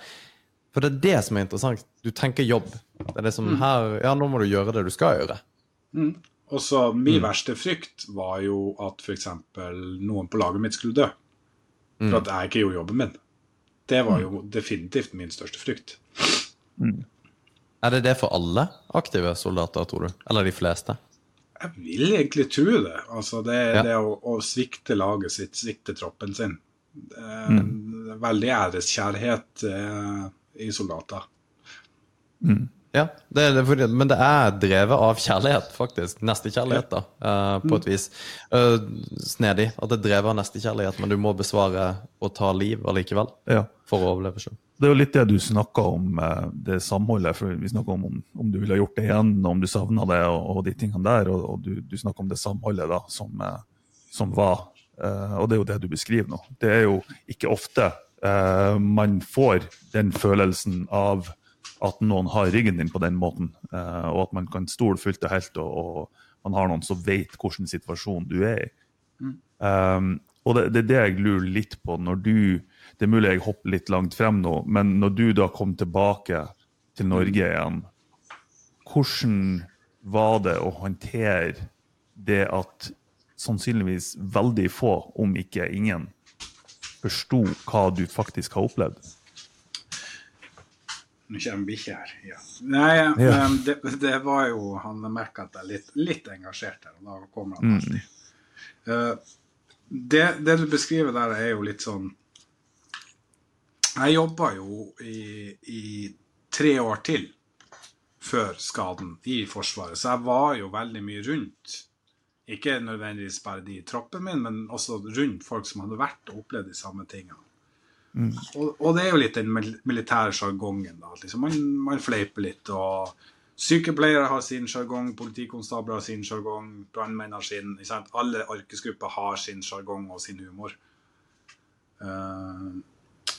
For det er det som er interessant. Du tenker jobb. Det er det Mm. som her Ja, nå må du gjøre det du skal gjøre. Og så Min Mm. verste frykt var jo at f.eks. noen på laget mitt skulle dø. Mm. For at jeg ikke gjorde jobben min. Det var jo definitivt min største frykt. Er det det for alle aktive soldater, tror du? Eller de fleste? Jeg vil egentlig tro det. Altså det, Ja. det å, å svikte laget sitt, svikte troppen sin. Er Veldig æreskjærhet eh, i soldater. Ja, det, det, men det er drevet av kjærlighet, faktisk. Nestekjærlighet, da, uh, på et vis. Uh, snedig at det er drevet av nestekjærlighet, men du må besvare og ta liv allikevel Ja. for å overleve sjøl. Det er jo litt det du snakka om, eh, det samholdet. for Vi snakka om, om du ville gjort det igjen, om du savna det og, og de tingene der. Og, og du, du snakka om det samholdet da, som, som var. Uh, og det er jo det du beskriver nå. Det er jo ikke ofte man får den følelsen av at noen har ryggen din på den måten, eh, og at man kan stole fullt og helt, og, man har noen som vet hvilken situasjon du er i. Um, og det, det er det jeg lurer litt på når du Det er mulig jeg hopper litt langt frem nå, men når du da kom tilbake til Norge igjen, hvordan var det å håndtere det at sannsynligvis veldig få, om ikke ingen, forsto hva du faktisk har opplevd? Nå kommer bikkja her. Ja. Nei, Ja. det, det var jo Han merka at jeg er litt, litt engasjert her, og da kommer han alltid. Eh, det, det du beskriver der, er jo litt sånn Jeg jobba jo i, i tre år til før skaden i Forsvaret, så jeg var jo veldig mye rundt. Ikke nødvendigvis bare de i troppen min, men også rundt folk som hadde vært og opplevd de samme tingene. Og, og det er jo litt den militære sjargongen. Liksom man, man fleiper litt. og Sykepleiere har sin sjargong, politikonstabler har sin sjargong, brannmenn har sin. Alle yrkesgrupper har sin sjargong og sin humor. Uh,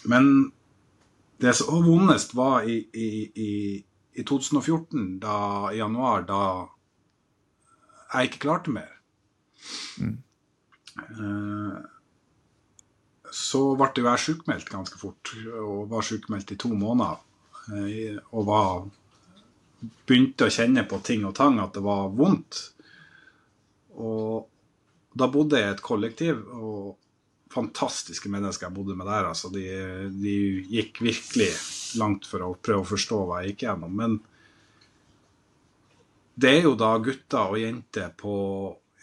men det som vondest, var i, i, i, i 2014, da, i januar, da jeg ikke klarte mer. Eh, så ble jeg sjukmeldt ganske fort, og var sjukmeldt i to måneder. eh, Og var, begynte å kjenne på ting og tang, at det var vondt. Og da bodde jeg i et kollektiv, og fantastiske mennesker jeg bodde med der. altså De, de gikk virkelig langt for å prøve å forstå hva jeg gikk gjennom. Men det er jo da gutter og jenter på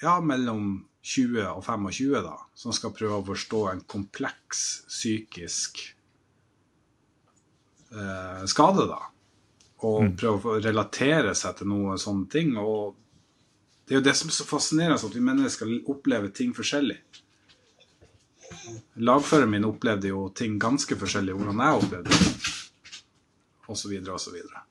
ja, mellom 20 og 25 da, som skal prøve å forstå en kompleks psykisk eh, skade. da. Og prøve å relatere seg til noen sånne ting. Og det er jo det som er så fascinerende, at vi mennesker opplever ting forskjellig. Lagføreren min opplevde jo ting ganske forskjellig hvordan jeg opplevde det. Og så videre.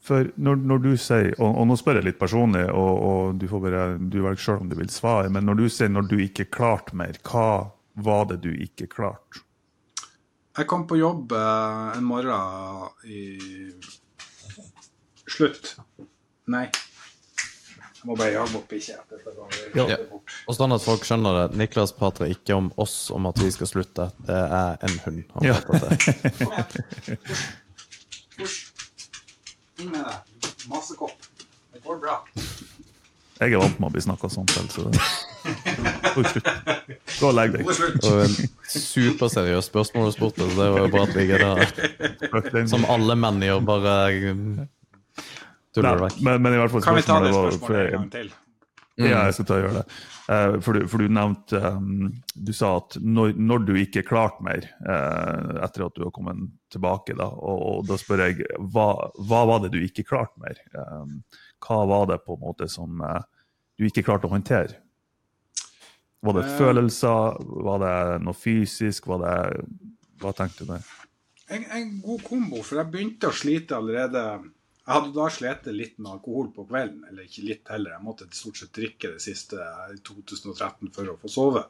For når, når du sier, og, og nå spør jeg litt personlig, og, og du får bare, du velger selv om du vil svare, men når du sier når du ikke klarte mer, hva var det du ikke klarte? Jeg kom på jobb eh, en morgen i Slutt. Nei. Jeg må bare jage opp bikkja. Ja. Og sånn at folk skjønner det, Niklas prater ikke om oss om at vi skal slutte. Det er en hund. han Ja. prater til. Inn med deg. Masekopp. Det går bra. Jeg er vant med å bli snakka sånn til, så Gå og legg Det deg. Det var Og superseriøst spørsmål du spurte, så det var jo bra at vi ikke Den- Som alle menn gjør, bare tuller det vekk. men, men i hvert fall Kan vi ta det spørsmålet en gang til? Ja, jeg skal ta og gjøre det. Eh, for, du, for du nevnte um, Du sa at når, når du ikke klarte mer eh, etter at du har kommet tilbake, da, og, og da spør jeg hva, hva var det du ikke klarte mer? Hva var det på en måte som eh, du ikke klarte å håndtere? Var det Eh. følelser? Var det noe fysisk? Var det, hva tenkte du der? En, en god kombo, for jeg begynte å slite allerede Jeg hadde da slitt litt med alkohol på kvelden, eller ikke litt heller. Jeg måtte stort sett drikke det siste i 2013 for å få sove.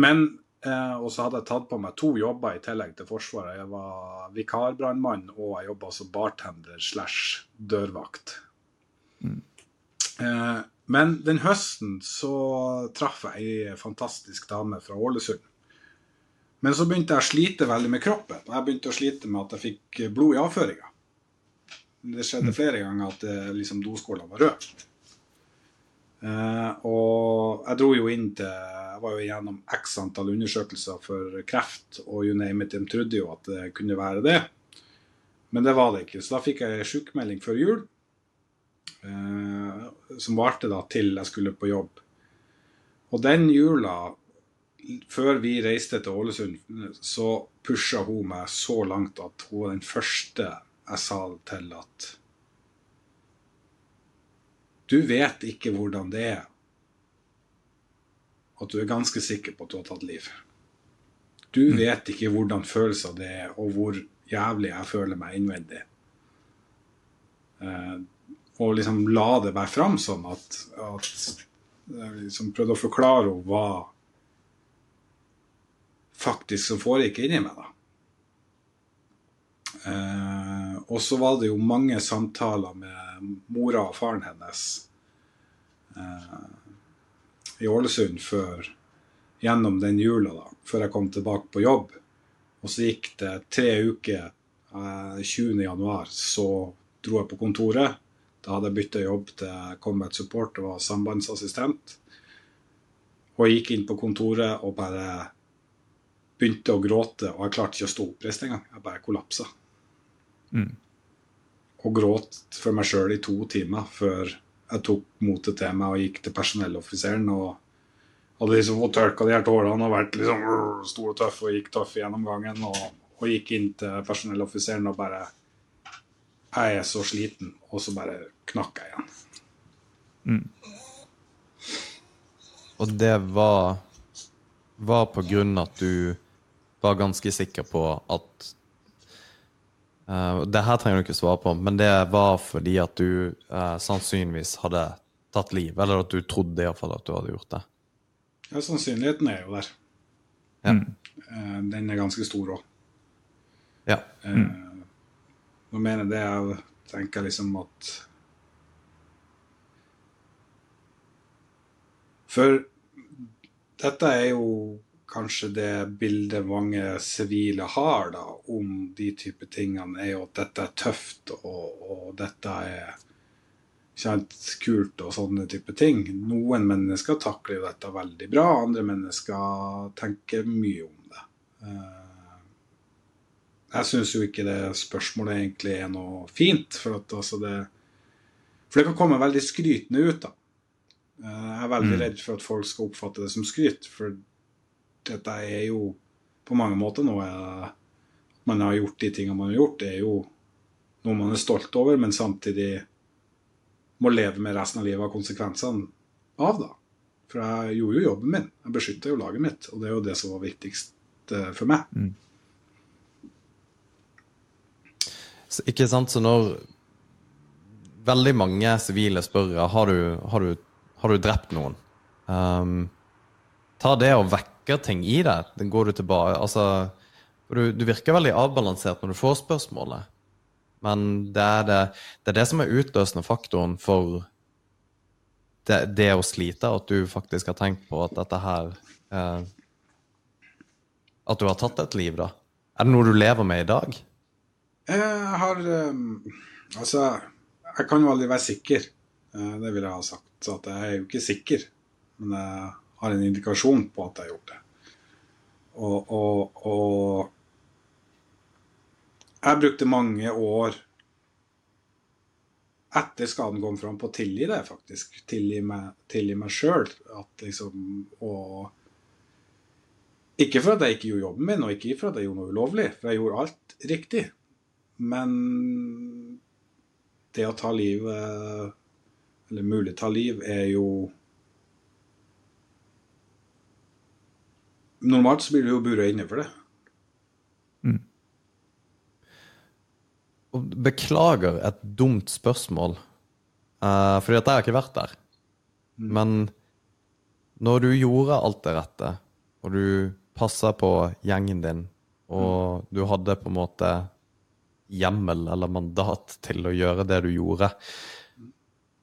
Men eh, Og så hadde jeg tatt på meg to jobber i tillegg til Forsvaret. Jeg var vikarbrannmann, og jeg jobba som bartender slash dørvakt. Eh, men den høsten så traff jeg ei fantastisk dame fra Ålesund. Men så begynte jeg å slite veldig med kroppen. Jeg begynte å slite med at jeg fikk blod i avføringa. Det skjedde flere ganger at eh, liksom, doskåla var rød. Uh, og jeg dro jo inn til Jeg var jo gjennom x antall undersøkelser for kreft, og you name it, de trodde jo at det kunne være det. Men det var det ikke. Så da fikk jeg sjukmelding før jul, uh, som varte da til jeg skulle på jobb. Og den jula før vi reiste til Ålesund, så pusha hun meg så langt at hun var den første jeg sa til at Du vet ikke hvordan det er. At du er ganske sikker på at du har tatt liv. Du vet ikke hvordan følelser det er, og hvor jævlig jeg føler meg innvendig. Eh, og liksom la det være fram sånn at, at jeg liksom prøvde å forklare henne hva faktisk som foregikk inni meg. da. Eh, og så var det jo mange samtaler med mora og faren hennes eh, i Ålesund før, gjennom den jula, da, før jeg kom tilbake på jobb. Og så gikk det tre uker. Eh, 20.1 så dro jeg på kontoret. Da hadde jeg bytta jobb til Combat Support og var sambandsassistent. Og jeg gikk inn på kontoret og bare begynte å gråte, og jeg klarte ikke å stå oppreist engang. Jeg bare kollapsa. Mm. Og gråt for meg sjøl i to timer før jeg tok motet til meg og gikk til personelloffiseren og hadde liksom fått tørka de her tårene og vært liksom stor og tøff og gikk tøff gjennom gangen. Og, og gikk inn til personelloffiseren og bare Jeg er så sliten. Og så bare knakk jeg igjen. Og det var Var på grunn at du var ganske sikker på at eh, Det her trenger du ikke svare på, men det var fordi at du uh, sannsynligvis hadde tatt liv, eller at du trodde iallfall at du hadde gjort det. Ja, sannsynligheten er jo der. Ja. Uh, Den er ganske stor òg. Ja. Eh, Nå mener det jeg tenker liksom at For dette er jo kanskje det bildet mange sivile har da, om de type tingene, er jo at dette er tøft og, og dette er kjent kult og sånne type ting. Noen mennesker takler jo dette veldig bra, andre mennesker tenker mye om det. Eh, Jeg syns jo ikke det spørsmålet egentlig er noe fint, for at altså det For det kan komme veldig skrytende ut, da. Eh, Jeg er veldig redd for at folk skal oppfatte det som skryt, for dette er jo på mange måter noe man har gjort de tingene man har gjort. Det er jo noe man er stolt over, men samtidig må leve med resten av livet av konsekvensene av. da. For jeg gjorde jo jobben min. Jeg beskytta jo laget mitt, og det er jo det som var viktigst eh, for meg. Så, ikke sant, så når veldig mange sivile spør har du, har du, har du drept noen, um, ta det og vekke ting i deg. Den går du tilbake altså, du, du virker veldig avbalansert når du får spørsmålet. Men det er det, det er det som er utløsende faktoren for det, det å slite, at du faktisk har tenkt på at dette her eh, At du har tatt et liv, da. Er det noe du lever med i dag? Jeg har um, Altså, jeg kan jo aldri være sikker. Eh, Det vil jeg ha sagt. Så at jeg er jo ikke sikker. Men jeg har en indikasjon på at jeg har gjort det. Og, og, og jeg brukte mange år etter skaden kom fram på å tilgi det, faktisk. Tilgi meg, tilgi sjøl. Liksom Ikke for at jeg ikke gjorde jobben min, og ikke for at jeg gjorde noe ulovlig, for jeg gjorde alt riktig. Men det å ta livet Eller mulig ta liv, er jo Normalt så blir du jo bura inne for det. Mm. beklager et dumt spørsmål, uh, fordi at jeg har ikke vært der. Men når du gjorde alt det rette, og du passa på gjengen din, og du hadde på en måte hjemmel eller mandat til å gjøre det du gjorde,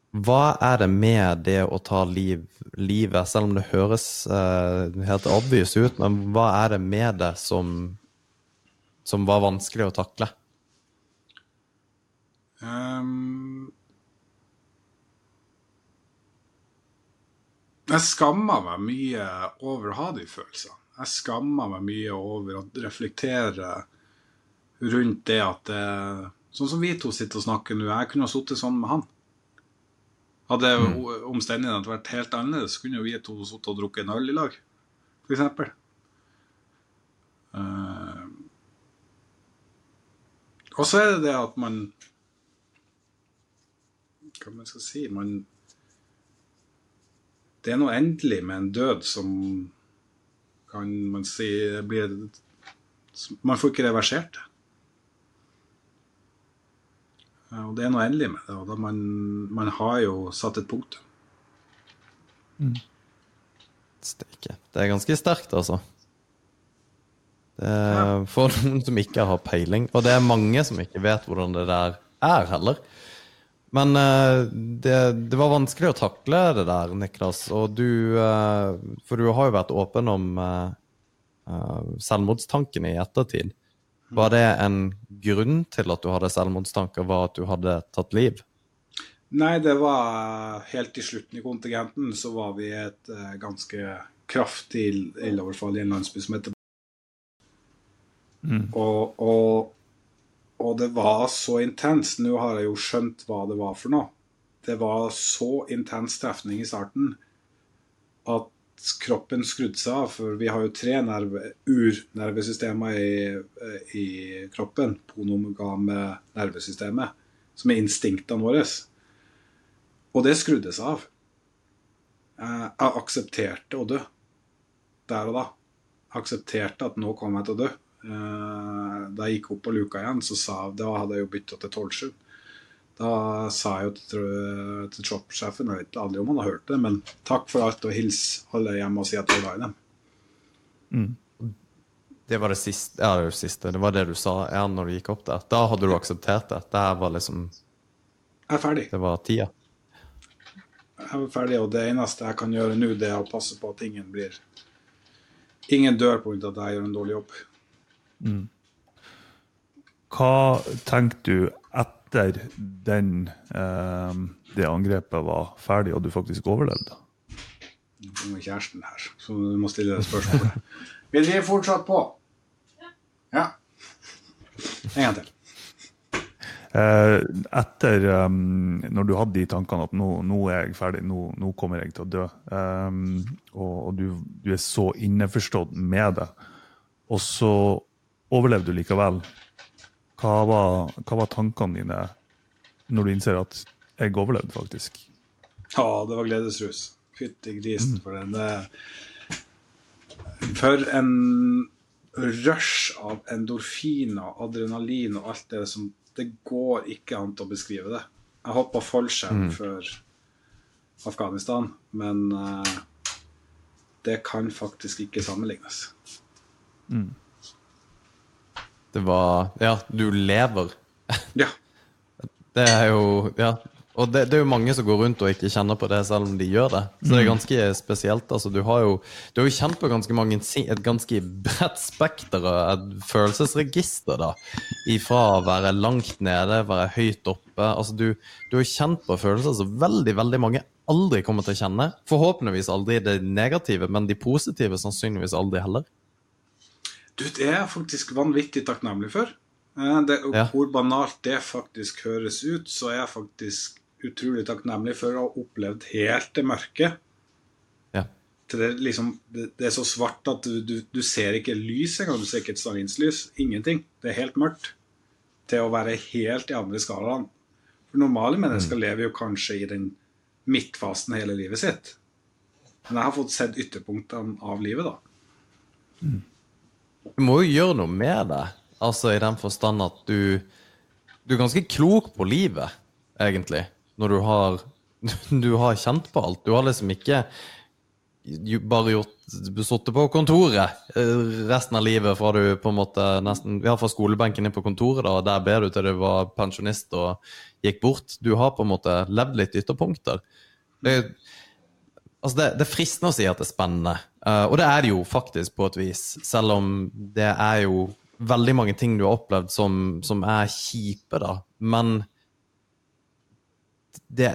hva er det med det å ta liv, livet, selv om det høres uh, helt obvious ut, men hva er det med det som, som var vanskelig å takle? Um, jeg skammer meg mye over å ha de følelsene. Jeg skammer meg mye over å reflektere rundt det at det, Sånn som vi to sitter og snakker nå. Jeg kunne ha sittet sånn med han. Hadde mm. omstendighetene vært helt annerledes, kunne vi to sittet og drukket en øl i lag, f.eks. Uh, og så er det det at man hva man skal si man, Det er noe endelig med en død som kan man si blir Man får ikke reversert det. Ja, Og det er noe endelig med det. og da man, man har jo satt et punktum. Steike. Det er ganske sterkt, altså. Det, for noen som ikke har peiling. Og det er mange som ikke vet hvordan det der er, heller. Men eh, det, det var vanskelig å takle det der, Niklas. Og du eh, For du har jo vært åpen om eh, eh, selvmordstankene i ettertid. Var det en grunn til at du hadde selvmordstanker, var at du hadde tatt liv? Nei, det var helt til slutten i kontingenten, så var vi i et eh, ganske kraftig ildoverfall i en landsby som heter og, og, og det var så intenst. Nå har jeg jo skjønt hva det var for noe. Det var så intens trefning i starten at kroppen skrudde seg av. For vi har jo tre nerve, urnervesystemer i, i kroppen. Ponomogame nervesystemet, som er instinktene våre. Og det skrudde seg av. Eh, Jeg aksepterte å dø der og da. Jeg aksepterte at nå kom jeg til å dø. Eh, Da jeg gikk opp på luka igjen, så sa jeg, da hadde jeg jo bytta til 12-7. Da sa jeg jo til, til shopsjefen, jeg vet aldri om han har hørt det, men takk for alt og hils alle hjemme og si at jeg er glad i dem. Det var det siste, ja, det siste. Det var det du sa ja, når du gikk opp der. Da hadde du akseptert det. Det her var liksom Jeg er ferdig. Det var tida. Jeg er ferdig, og det eneste jeg kan gjøre nå, det er å passe på at ingen blir Ingen dør av at jeg gjør en dårlig jobb. Hva tenkte du etter den, eh, det angrepet var ferdig, og du faktisk overlevde? Nå kommer kjæresten her, så du må stille deg spørsmålet. Vi driver fortsatt på. Ja. En gang til. Eh, etter um, når du hadde de tankene at nå, nå er jeg ferdig, nå, nå kommer jeg til å dø, um, og, og du, du er så innforstått med det, og så overlevde du likevel, hva var, hva var tankene dine når du innser at jeg overlevde, faktisk? Ja, det var gledesrus. Fytti grisen for den. eh, For en rush av endorfiner, adrenalin og alt det som Det går ikke an å beskrive det. Jeg hoppa fallskjerm før Afghanistan, men uh, det kan faktisk ikke sammenlignes. Det var Ja, du lever. Ja. Det er jo Ja. Og det, det er jo mange som går rundt og ikke kjenner på det, selv om de gjør det. Så det er ganske spesielt. altså Du har jo, du har jo kjent på ganske mange, et ganske bredt spekter av et følelsesregister. da. Ifra å være langt nede, være høyt oppe. altså Du, du har kjent på følelser som veldig, veldig mange aldri kommer til å kjenne. Forhåpentligvis aldri det negative, men de positive sannsynligvis aldri heller. Du, det er jeg faktisk vanvittig takknemlig for. Eh, Det, Ja. Hvor banalt det faktisk høres ut, så er jeg faktisk utrolig takknemlig for å ha opplevd helt det mørke. Ja. Til det, liksom, det, det er så svart at du, du, du ser ikke lys engang. Du ser ikke et stearinslys. Ingenting. Det er helt mørkt. Til å være helt i andre skalaen. For normale mennesker lever jo kanskje i den midtfasen hele livet sitt. Men jeg har fått sett ytterpunktene av livet, da. Du må jo gjøre noe med det. Altså i den forstand at du Du er ganske klok på livet, egentlig. Når du har Du har kjent på alt. Du har liksom ikke bare gjort sittet på kontoret eh, resten av livet fra du på en måte nesten Ja, fra skolebenken inn på kontoret, da, og der ber du til du var pensjonist og gikk bort. Du har på en måte levd litt ytterpunkter. Det, Altså det, det er fristende å si at det er spennende, Eh, og det er det jo faktisk på et vis. Selv om det er jo veldig mange ting du har opplevd som, som er kjipe, da. Men det,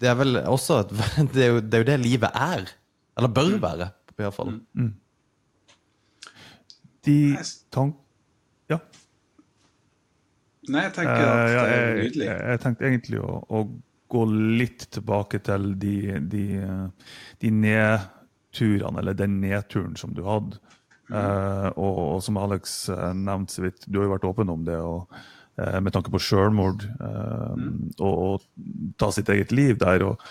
det er vel også et, det, er jo, det er jo det livet er. Eller bør være, i hvert fall. De tank... Ja. Nei, jeg tenker at Eh, det er nydelig. jeg, jeg tenkte egentlig å, å gå litt tilbake til de, de, de de nedturene, eller den nedturen som du hadde. Eh, og, og som Alex uh, nevnte så vidt, du har jo vært åpen om det, og, eh, med tanke på selvmord eh, og, og ta sitt eget liv der. Og,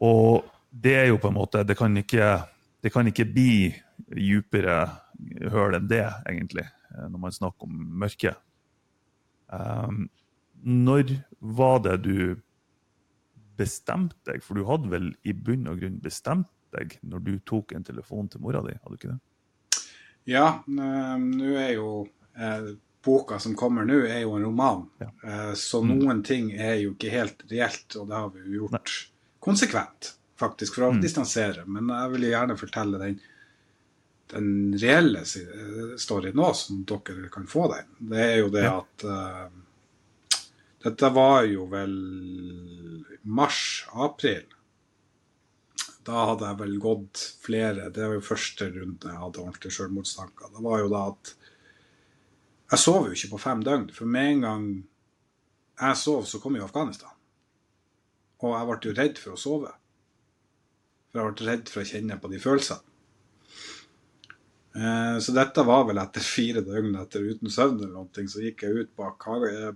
og det er jo på en måte Det kan ikke, det kan ikke bli djupere høl enn det, egentlig, eh, når man snakker om mørket. Um, når var det du bestemte deg? For du hadde vel i bunn og grunn bestemt deg når du tok en telefon til mora di? hadde du ikke det? Ja, eh, nå er jo eh, boka som kommer nå, er jo en roman. Eh, så noen ting er jo ikke helt reelt, og det har vi jo gjort konsekvent, faktisk, for å distansere. Men jeg vil gjerne fortelle den, den reelle eh, storyen nå, som dere kan få den. Det er jo det at eh, Dette var jo vel mars-april. Da hadde jeg vel gått flere Det var jo første runde jeg hadde ordentlig selvmordstanker. Det var jo da at Jeg sov jo ikke på fem døgn, for med en gang jeg sov, så kom jo Afghanistan. Og jeg ble jo redd for å sove. For jeg ble redd for å kjenne på de følelsene. Eh, Så dette var vel etter fire døgn etter uten søvn eller noe, så gikk jeg ut bak,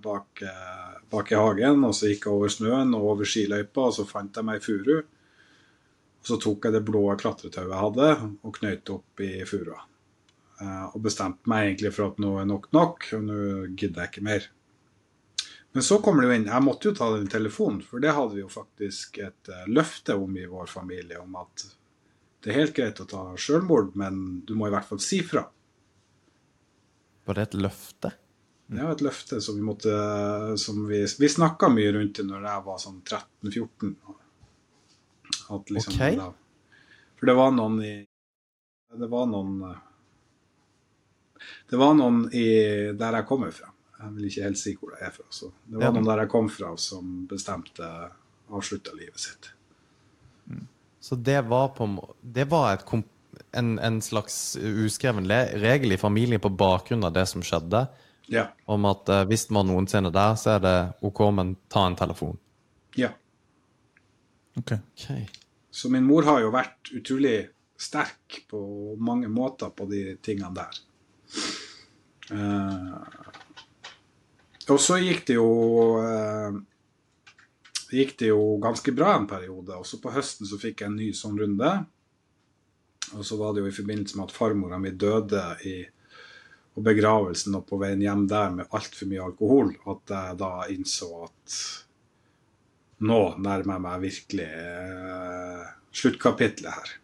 bak, eh, bak i hagen, og så gikk jeg over snøen og over skiløypa, og så fant jeg meg ei furu. Så tok jeg det blå klatretauet jeg hadde, og knøyt opp i furua. Eh, Og bestemte meg egentlig for at nå er nok nok, og nå gidder jeg ikke mer. Men så kommer det jo inn Jeg måtte jo ta den telefonen, for det hadde vi jo faktisk et eh, løfte om i vår familie, om at det er helt greit å ta selvmord, men du må i hvert fall si fra. Var det et løfte? Det var et løfte som vi måtte som Vi, vi snakka mye rundt det når jeg var sånn 13-14. At liksom okay. For det var noen i Det var noen eh, Det var noen i der jeg kommer fra. Jeg vil ikke helt si hvor jeg er fra. Så det var Ja. noen der jeg kom fra, som bestemte avslutta livet sitt. Så det var på Det var en, en slags uskreven regel i familien på bakgrunn av det som skjedde, Ja. om at eh, hvis man noensinne er der, så er det OK, men ta en telefon. ja. Ok. okay. Så min mor har jo vært utrolig sterk på mange måter på de tingene der. Uh, og så gikk det jo uh, gikk det jo ganske bra en periode. Og så på høsten så fikk jeg en ny sånn runde. Og så var det jo i forbindelse med at farmora mi døde i og begravelsen og på veien hjem der med altfor mye alkohol, at jeg da innså at nå nærmer jeg meg virkelig eh, sluttkapitlet her.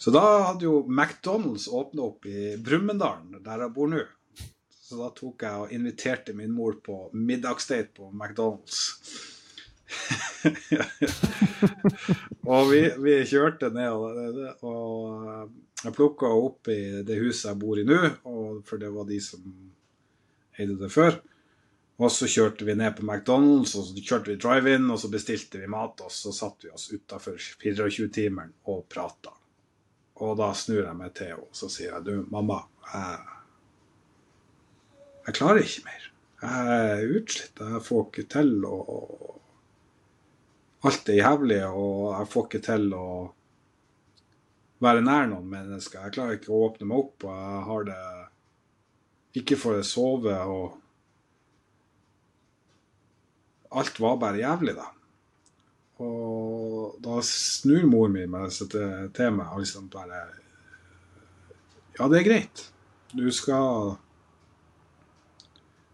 Så da hadde jo McDonald's åpna opp i Brumunddalen, der jeg bor nå. Så da tok jeg og inviterte min mor på middagsdate på McDonald's. og vi, vi kjørte ned, og, jeg plukka opp i det huset jeg bor i nå, for det var de som eide det før. Og så kjørte vi ned på McDonald's, og så kjørte vi drive-in, og så bestilte vi mat, og så satte vi oss utafor 24-timeren og prata. Og da snur jeg meg til henne så sier jeg, du, mamma, jeg, jeg klarer ikke mer. Jeg er utslitt. Jeg får ikke til å Alt er jævlig, og jeg får ikke til å være nær noen mennesker. Jeg klarer ikke å åpne meg opp, og jeg har det Ikke får jeg sove, og Alt var bare jævlig, da. Og da snur mor mi meg til, meg og liksom bare Ja, det er greit. Du skal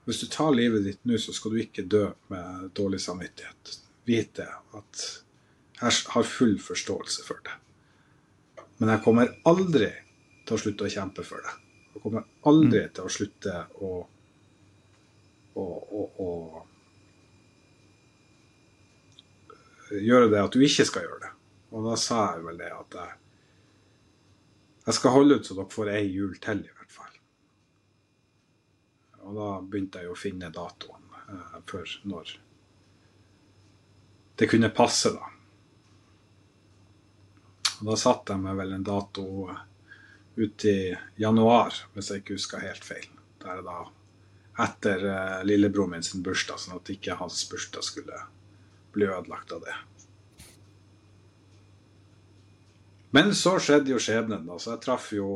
Hvis du tar livet ditt nå, så skal du ikke dø med dårlig samvittighet. Vit det at jeg har full forståelse for det. Men jeg kommer aldri til å slutte å kjempe for det. Jeg kommer aldri til å slutte å, å, å, å gjøre det at du ikke skal gjøre det. Og da sa jeg vel det at jeg, jeg skal holde ut så dere får ei jul til, i hvert fall. Og da begynte jeg å finne datoen eh, for når det kunne passe, da. Og da satte jeg meg vel en dato ut i januar, hvis jeg ikke husker helt feil. Der da etter eh, lillebroren min sin bursdag, sånn at ikke hans bursdag skulle bli ødelagt av det. Men så skjedde jo skjebnen, Altså, jeg traff jo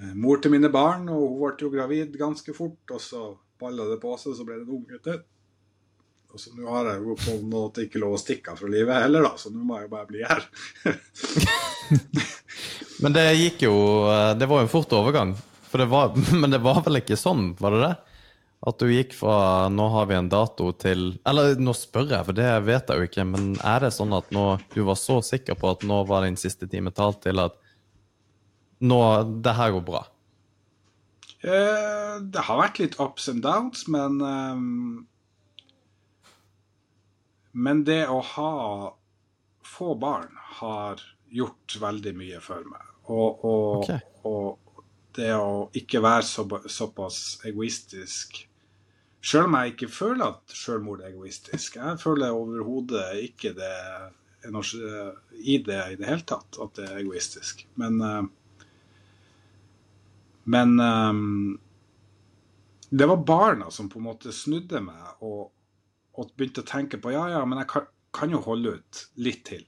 eh, mor til mine barn, og hun ble jo gravid ganske fort. Og så balla det på seg, så ble det en ung til. Og så nå har jeg jo på en måte ikke lov å stikke av fra livet heller, da, så nå må jeg jo bare bli her. Men det gikk jo eh, Det var jo en fort overgang. For det var, men det var vel ikke sånn, var det det? At du gikk fra 'nå har vi en dato' til Eller nå spør jeg, for det vet jeg jo ikke, men er det sånn at nå du var så sikker på at nå var din siste time talt, til at nå Det her går bra? Uh, det har vært litt ups and downs, men um, Men det å ha få barn har gjort veldig mye for meg. Og, og, okay. og det å ikke være så, såpass egoistisk Selv om jeg ikke føler at selvmord er egoistisk. Jeg føler overhodet ikke det i det i det hele tatt, at det er egoistisk. Men eh, men ehm, det var barna som på en måte snudde meg og, og begynte å tenke på ja, ja, men jeg kan, kan jo holde ut litt til.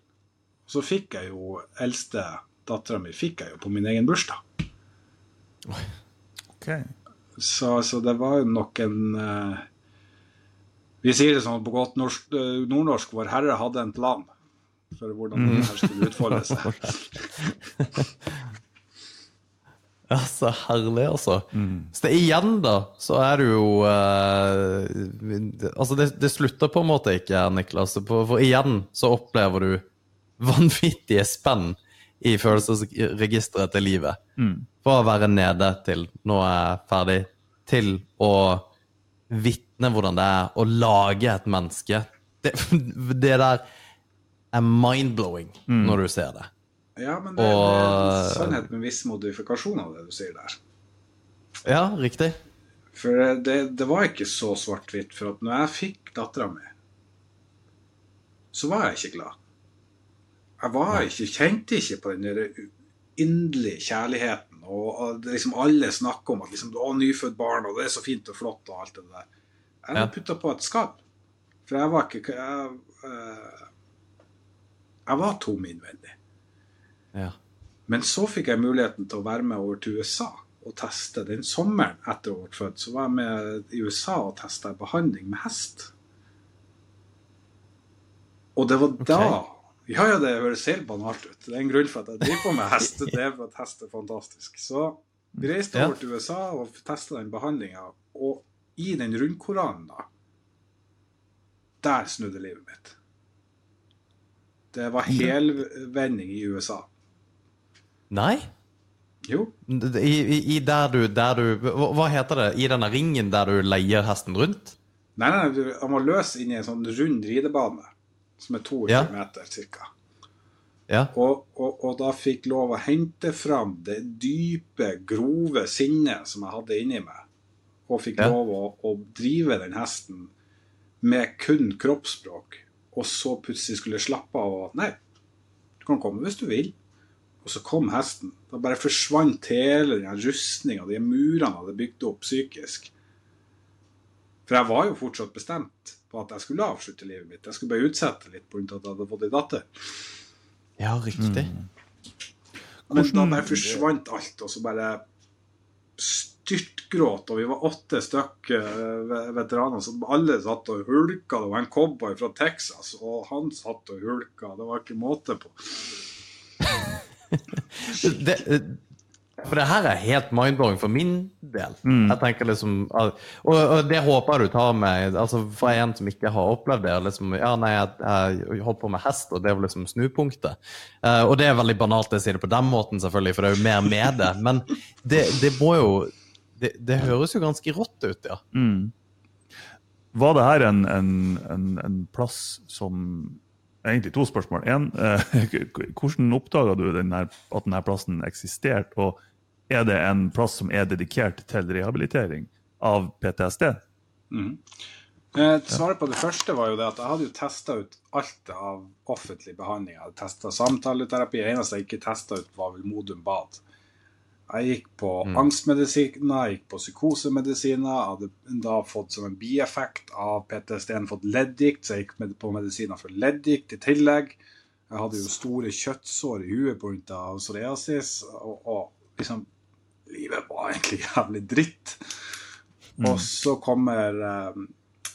Så fikk jeg jo eldste dattera mi fikk jeg jo på min egen bursdag. Ok. Så, så det var jo nok en eh, Vi sier det sånn på godt norsk, eh, nordnorsk Vår Herre hadde en plan for hvordan det her skulle utfolde seg. Ja, så herlig, altså. Så det, igjen, da, så er du jo eh, Altså, det, det slutter på en måte ikke, Niklas. For, for igjen så opplever du vanvittige spenn i følelsesregisteret til livet. Fra å være nede til nå er jeg ferdig, til å vitne hvordan det er å lage et menneske. Det, det der er mind-blowing når du ser det. Ja, men det, det er en sannhet med en viss modifikasjon av det du sier der. Ja, riktig. For det, det var ikke så svart-hvitt. For at når jeg fikk dattera mi, så var jeg ikke glad. Jeg var ikke, kjente ikke på den der inderlige kjærligheten. Og, og liksom alle snakker om at liksom, å, nyfødt barn, og det er så fint og flott og alt det der. Jeg Ja. putta på et skap. For jeg var ikke Jeg, eh, jeg var tom innvendig. Ja. Men så fikk jeg muligheten til å være med over til USA og teste. Den sommeren etter å ha vært født, så var jeg med i USA og testa behandling med hest. Og det var da Ja, ja, det høres helt banalt ut. Det er en grunn for at jeg driver på med hest. Det er for at hest er fantastisk. Så vi reiste over til USA og testa den behandlinga. Og i den rundkoranen, da Der snudde livet mitt. Det var helvending i USA. Nei? Jo, I, i, der du, der du hva, heter det? I denne ringen der du leier hesten rundt? Nei, nei, du- han var løs inni en sånn rund ridebane, som er 22 Ja. meter cirka. Ja. Og, og, og da fikk lov å hente fram det dype, grove sinnet som jeg hadde inni meg. Og fikk Ja. lov å, å drive den hesten med kun kroppsspråk. Og så plutselig skulle slappe av og Nei, du kan komme hvis du vil. Og så kom hesten. Da bare forsvant hele den rustninga, de murene jeg hadde bygd opp psykisk. For jeg var jo fortsatt bestemt på at jeg skulle avslutte livet mitt. Jeg skulle bare utsette litt på grunn at jeg hadde fått ei datter. Ja, riktig. Men da bare forsvant alt, og så bare styrtgråt. Og vi var åtte stykk eh, veteraner som alle satt og hulka. Det var en cowboy fra Texas, og han satt og hulka. Det var ikke måte på. Det, for det her er helt mindblowing for min del. Jeg tenker liksom Og, og det håper du tar med altså fra en som ikke har opplevd det. Liksom, ja, nei, jeg, jeg holdt på med hest, og det var liksom snupunktet. Uh, og det er veldig banalt å si det på den måten, selvfølgelig, for det er jo mer med det. Men det, det må jo det, det høres jo ganske rått ut, ja. Var det her en, en, en, en plass som Egentlig to spørsmål. En, eh, hvordan oppdaga du den her, at denne plassen eksisterte? Og er det en plass som er dedikert til rehabilitering av PTSD? Eh, Svaret på det første var jo det at jeg hadde jo testa ut alt av offentlig behandling. Jeg hadde testa samtaleterapi. Det eneste jeg ikke testa ut, var vel Modum Bad. Jeg gikk på angstmedisiner, jeg gikk på psykosemedisiner. Jeg hadde da fått som en bieffekt av PTSD-en fått leddgikt, så jeg gikk med på medisiner for leddgikt i tillegg. Jeg hadde jo store kjøttsår i huet pga. psoriasis. Og, og liksom Livet var egentlig jævlig dritt. Og så kommer eh,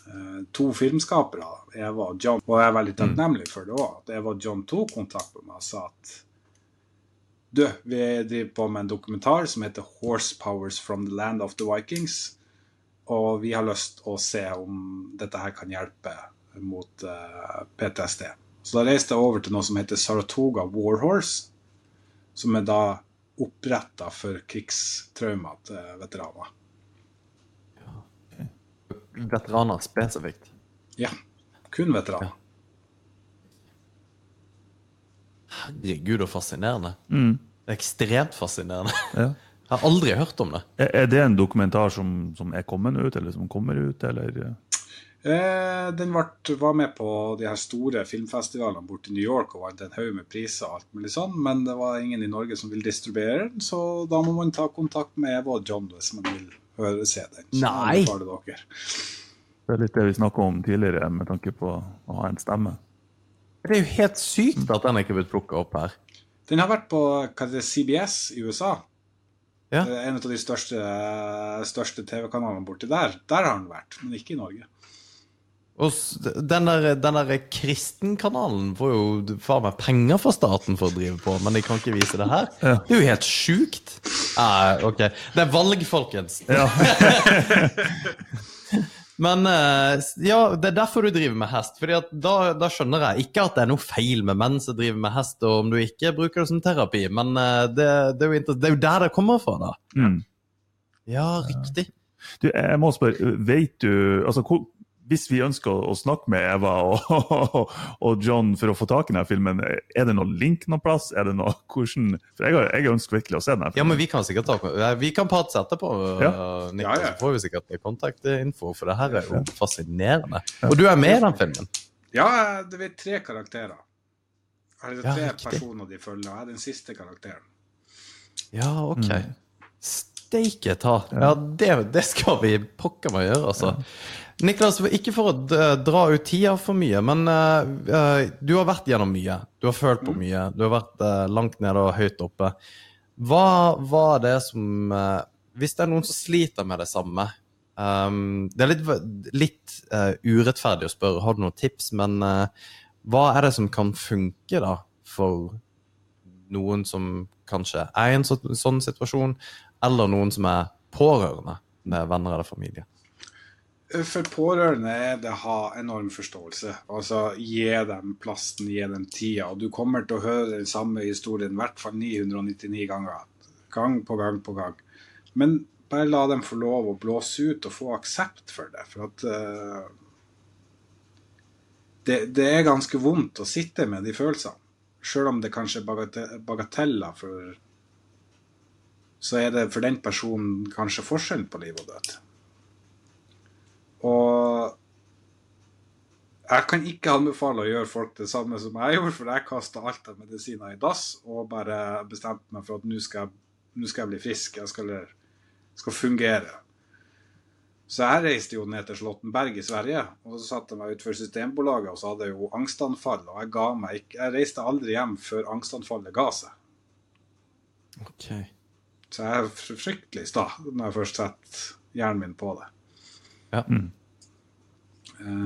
eh, to filmskapere, Eva og John, og jeg er veldig takknemlig for det òg. At Eva og John tok kontakt med meg og sa at du, vi driver på med en dokumentar som heter 'Horsepowers from the Land of the Vikings'. Og vi har lyst å se om dette her kan hjelpe mot uh, PTSD. Så da reiste jeg over til noe som heter Saratoga Warhorse. Som er da oppretta for krigstraumer til veteraner. Veteraner spesifikt. Ja, kun veteraner. Herregud, så fascinerende. Mm. Det er ekstremt fascinerende. Ja. Jeg har aldri hørt om det. Er er det en dokumentar som, som er kommet ut, eller som kommer ut, eller? Eh, den vart, var med på de her store filmfestivalene borte i New York og vant en haug med priser og alt mulig sånn, men det var ingen i Norge som ville distribuere den, så da må man ta kontakt med Eva og John hvis man vil høre se den. Så Nei. anbefaler. Det er litt det vi snakka om tidligere, med tanke på å ha en stemme. Det er jo helt sykt at den ikke er blitt plukka opp her. Den har vært på det, CBS i USA. Ja. En av de største, største TV-kanalene borti der. Der har den vært, men ikke i Norge. Og den der, den der kristenkanalen får jo faen meg penger fra staten for å drive på, men de kan ikke vise det her. Ja. Det er jo helt sjukt. Ah, ok. Det er valg, folkens. Ja. Men eh, ja, det er derfor du driver med hest. Fordi da, da skjønner jeg ikke at det er noe feil med menn som driver med hest, og om du ikke bruker det som terapi, men eh, det, det, er jo det er jo der det kommer fra, da. Mm. Ja, riktig. Du, jeg må spørre, vet du altså, hvor, Hvis vi ønsker å, snakke med Eva og, og John for å få tak i denne filmen, er det noen link noen plass? Er det noe, hvordan, for jeg, jeg ønsker virkelig å se denne Ja, filmen. men vi kan sikkert ta Vi kan prate etterpå, Ja. Nick, Ja, ja. så får vi sikkert kontaktinfo, for det her er jo fascinerende. Og du er med i den filmen? Ja, det er tre karakterer. Eller Ja, tre riktig. personer de følger. og Jeg er den siste karakteren. Ja, OK. Mm. Steike ta. Ja, det, det skal vi pokker meg gjøre, altså. Niklas, ikke for å dra ut tida for mye, men eh, eh, du har vært gjennom mye. Du har følt på mye. Du har vært uh, langt nede og høyt oppe. Hva var det som uh, Hvis det er noen som sliter med det samme um, Det er litt, litt eh, urettferdig å spørre, har du noen tips, men eh, hva er det som kan funke da for noen som kanskje er i en så, sånn situasjon, eller noen som er pårørende med venner eller familie. For pårørende er det å ha enorm forståelse. Altså gi dem plassen, gi dem tida. Og du kommer til å høre den samme historien i hvert fall 999 ganger. Gang på gang på gang. Men bare la dem få lov å blåse ut og få aksept for det. For at uh, det, det er ganske vondt å sitte med de følelsene. Sjøl om det kanskje er bagate- bagateller, for så er det for den personen kanskje forskjellen på liv og død. Og jeg kan ikke anbefale å gjøre folk det samme som jeg gjorde, for jeg kasta alt av medisiner i dass og bare bestemte meg for at nå skal, skal jeg bli frisk. Jeg skal, skal fungere. Så jeg reiste jo ned til Slottenberg i Sverige, og så satte jeg meg utenfor Systembolaget, og så hadde jeg jo angstanfall, og jeg ga meg ikke Jeg reiste aldri hjem før angstanfallet ga seg. Så jeg er fryktelig sta når jeg først setter hjernen min på det. Ja.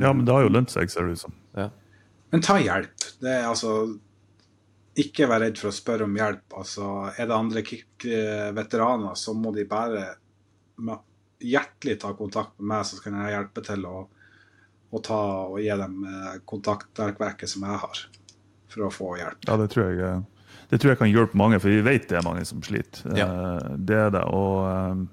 Ja, men det har jo lønt seg, ser det ut som. Men ta hjelp. Det er altså Ikke vær redd for å spørre om hjelp. Altså, er det andre k- veteraner, så må de bare hjertelig ta kontakt med meg, så kan jeg hjelpe til å, å ta og gi dem eh, kontaktnettverket som jeg har, for å få hjelp. Ja, det tror jeg, eh, det tror jeg kan hjelpe mange, for vi vet det er mange som sliter. Ja. Eh, Det er det. Og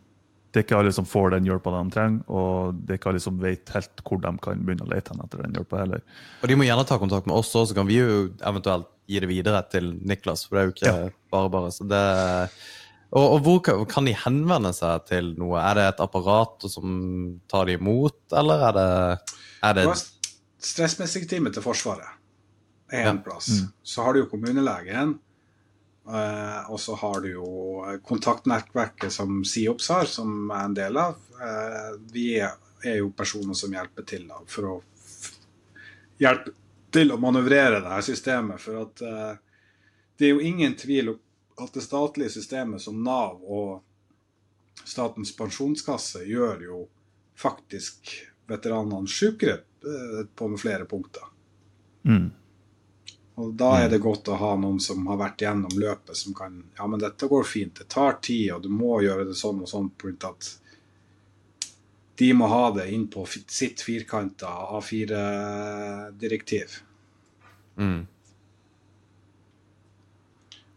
det er ikke alle som får den hjelpa de trenger, og det er ikke alle som vet helt hvor de kan begynne å lete etter den hjelpa heller. Og de må gjerne ta kontakt med oss òg, så kan vi jo eventuelt gi det videre til Niklas. For det er jo ikke bare bare. Så det og, og hvor kan, de henvende seg til noe? Er det et apparat som tar de imot, eller er det, er det Stressmessig time til Forsvaret er en Ja. plass. Så har du jo kommunelegen, eh, og så har du jo kontaktnettverket som SIOPS har, som er en del av. Uh, vi er jo personer som hjelper til da, for å hjelpe til å manøvrere det her systemet. For at uh, det er jo ingen tvil om at det statlige systemet som Nav og Statens pensjonskasse gjør jo faktisk veteranene sykere eh, på flere punkter. Mm. Og da er det godt å ha noen som har vært gjennom løpet, som kan Ja, men dette går fint. Det tar tid, og du må gjøre det sånn og sånn. Av at de må ha det inn på sitt firkanta A4-direktiv. mm.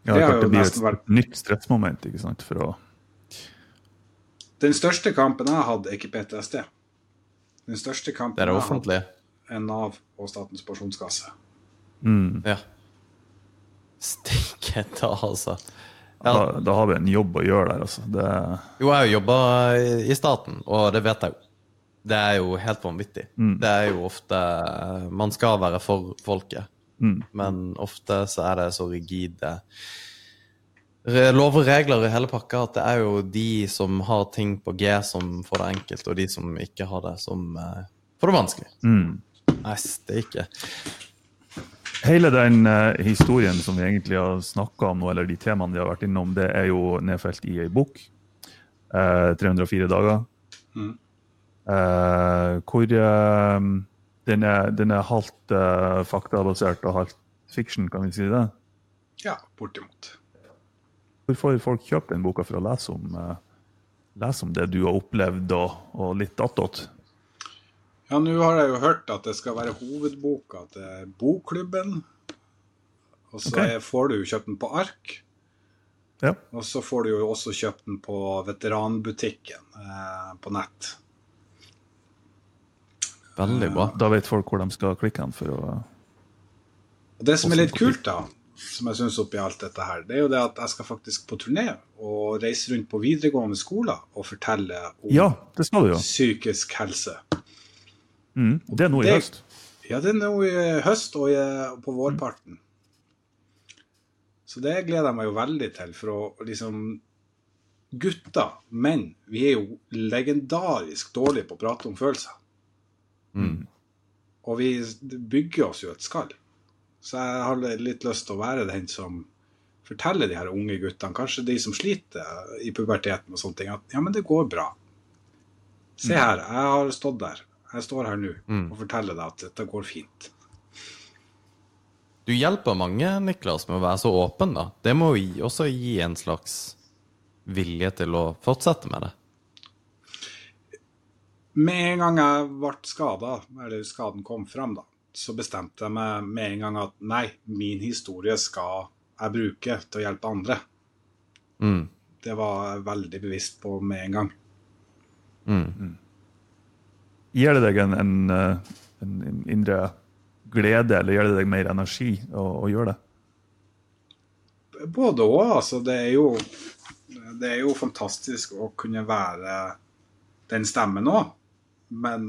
Ja, Det det, det blir et vært- nytt stressmoment ikke sant, for å Den største kampen jeg hadde, er ikke PTSD. Den største kampen Det er offentlig. jeg hadde, er Nav og Statens pensjonskasse. Mm, Ja. Steike ta, altså. Ja. da, da har vi en jobb å gjøre der, altså. Det, Jo, jeg har jo jobba i staten, og det vet jeg jo. Det er jo helt vanvittig. Det er jo ofte Man skal være for folket, mm, men ofte så er det så rigide lover og regler i hele pakka at det er jo de som har ting på G, som får det enkelt, og de som ikke har det, som eh, får det vanskelig. mm. Nei, steike. Hele den uh, historien som vi egentlig har snakka om nå, eller de temaene vi har vært innom, det er jo nedfelt i ei bok. Uh, 304 dager. Mm. Uh, hvor eh, den, er, den er halvt eh, faktabasert og halvt fiction, kan vi si det? Ja, bortimot. Hvorfor folk kjøpt den boka for å lese om, eh, lese om det du har opplevd, og, og litt attåt? Ja, nå har jeg jo hørt at det skal være hovedboka til Bokklubben. Og så Ok. er- får du jo kjøpt den på ark. Ja. Og så får du jo også kjøpt den på veteranbutikken eh, på nett. Veldig bra. Da vet folk hvor de skal klikke den for å Og det som er litt kult, da, som jeg syns oppi alt dette her, det er jo det at jeg skal faktisk på turné og reise rundt på videregående skoler og fortelle om Ja, det skal du jo. psykisk helse. Mm. Det er nå i Det- høst. Ja, det er nå i høst og på vårparten. Så det gleder jeg meg jo veldig til, for å liksom Gutter, menn, vi er jo legendarisk dårlige på å prate om følelser. Mm. Og vi bygger oss jo et skall. Så jeg har litt lyst til å være den som forteller de her unge guttene, kanskje de som sliter i puberteten og sånne ting, at ja, men det går bra. Se her, jeg har stått der. Jeg står her nå Mm. og forteller deg at dette går fint. Du hjelper mange, Niklas, med å være så åpen, da. Det må jo også gi en slags vilje til å fortsette med det. Med en gang jeg ble skada, eller skaden kom fram, da, så bestemte jeg meg med en gang at nei, min historie skal jeg bruke til å hjelpe andre. Mm. Det var jeg veldig bevisst på med en gang. Mm. Gir det deg en, en, eh, en indre glede, eller gir det deg mer energi å, å gjøre det? Både òg, altså. Det er jo Det er jo fantastisk å kunne være den stemmen òg. Men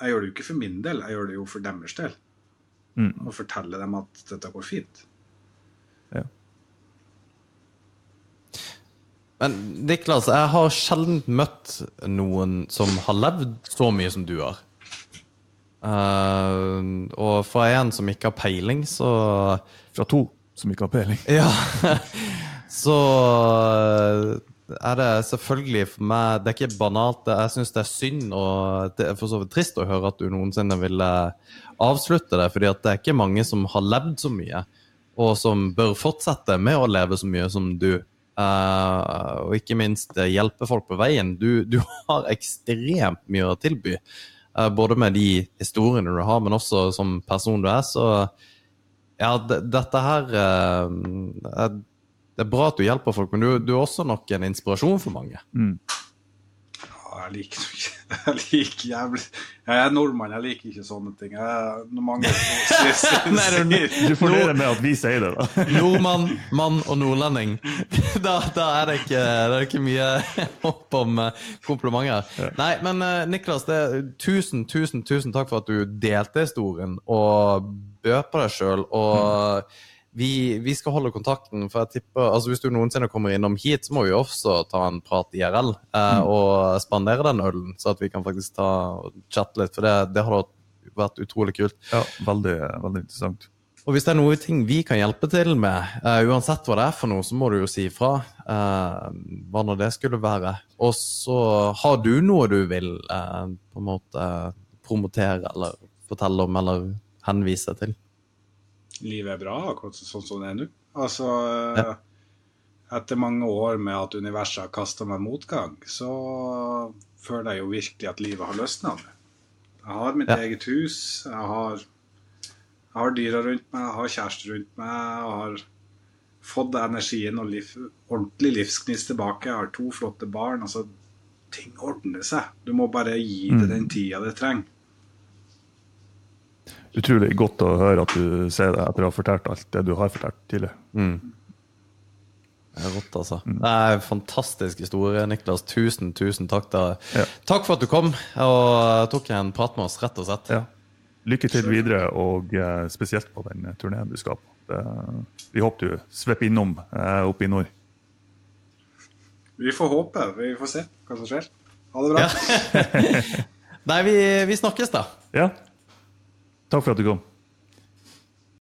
jeg gjør det jo ikke for min del, jeg gjør det jo for deres del. Mm. Og fortelle dem at dette går fint. Ja. Men Niklas, jeg har sjelden møtt noen som har levd så mye som du har. Uh, og fra en som ikke har peiling, så Fra to som ikke har peiling. Ja. Så er det selvfølgelig for meg Det er ikke banalt. Jeg syns det er synd og det er for så vidt trist å høre at du noensinne ville avslutte det, fordi at det er ikke mange som har levd så mye, og som bør fortsette med å leve så mye som du. Eh, og ikke minst eh, hjelpe folk på veien. Du, du har ekstremt mye å tilby. Uh, både med de historiene du har, men også som person du er. Så ja, dette her uh, Det er bra at du hjelper folk, men du, du er også nok en inspirasjon for mange. Ja, jeg liker ikke Jeg liker jævlig Jeg er nordmann, jeg liker ikke sånne ting. Jeg, når mange Nei, det Du får leve med at vi sier det, da. Nordmann, mann og nordlending. Da, da er det ikke, det er ikke mye håp om eh, komplimenter. Nei, men eh, Niklas, det, tusen, tusen, tusen takk for at du delte historien og bød på deg sjøl. Og vi, vi skal holde kontakten, for jeg tipper altså Hvis du noensinne kommer innom hit, så må vi også ta en prat IRL eh, og spandere den ølen, så at vi kan faktisk ta og chatte litt. For det, det har vært utrolig kult. Ja, veldig, veldig interessant. Og hvis det er noe ting vi kan hjelpe til med, uh, uansett hva det er for noe, så må du jo si ifra. Uh, hva nå det skulle være. Og så har du noe du vil uh, på en måte promotere eller fortelle om eller henvise til. Livet er bra, akkurat sånn som det er nå. Altså ja. Etter mange år med at universet har kasta meg motgang, så føler jeg jo virkelig at livet har løsna. Jeg har mitt Ja. eget hus, jeg har, jeg har dyra rundt meg, jeg har kjæreste rundt meg, jeg har fått energien og liv, ordentlig livsgnist tilbake. Jeg har to flotte barn. altså Ting ordner seg. Du må bare gi det den tida det trenger. Utrolig godt å høre at du sier det etter å ha fortalt alt det du har fortalt tidligere. Det er rått, altså. Det er en fantastisk historie, Niklas. Tusen, tusen takk. Da. Ja. Takk for at du kom og tok en prat med oss, rett og slett. Ja. Lykke til videre, og eh, spesielt på den turneen du skal på. Vi håper du svipper innom eh, oppe i nord. Vi får håpe. Vi får se hva som skjer. Ha det bra. Nei, vi, vi snakkes, da. Ja. Takk for at du kom.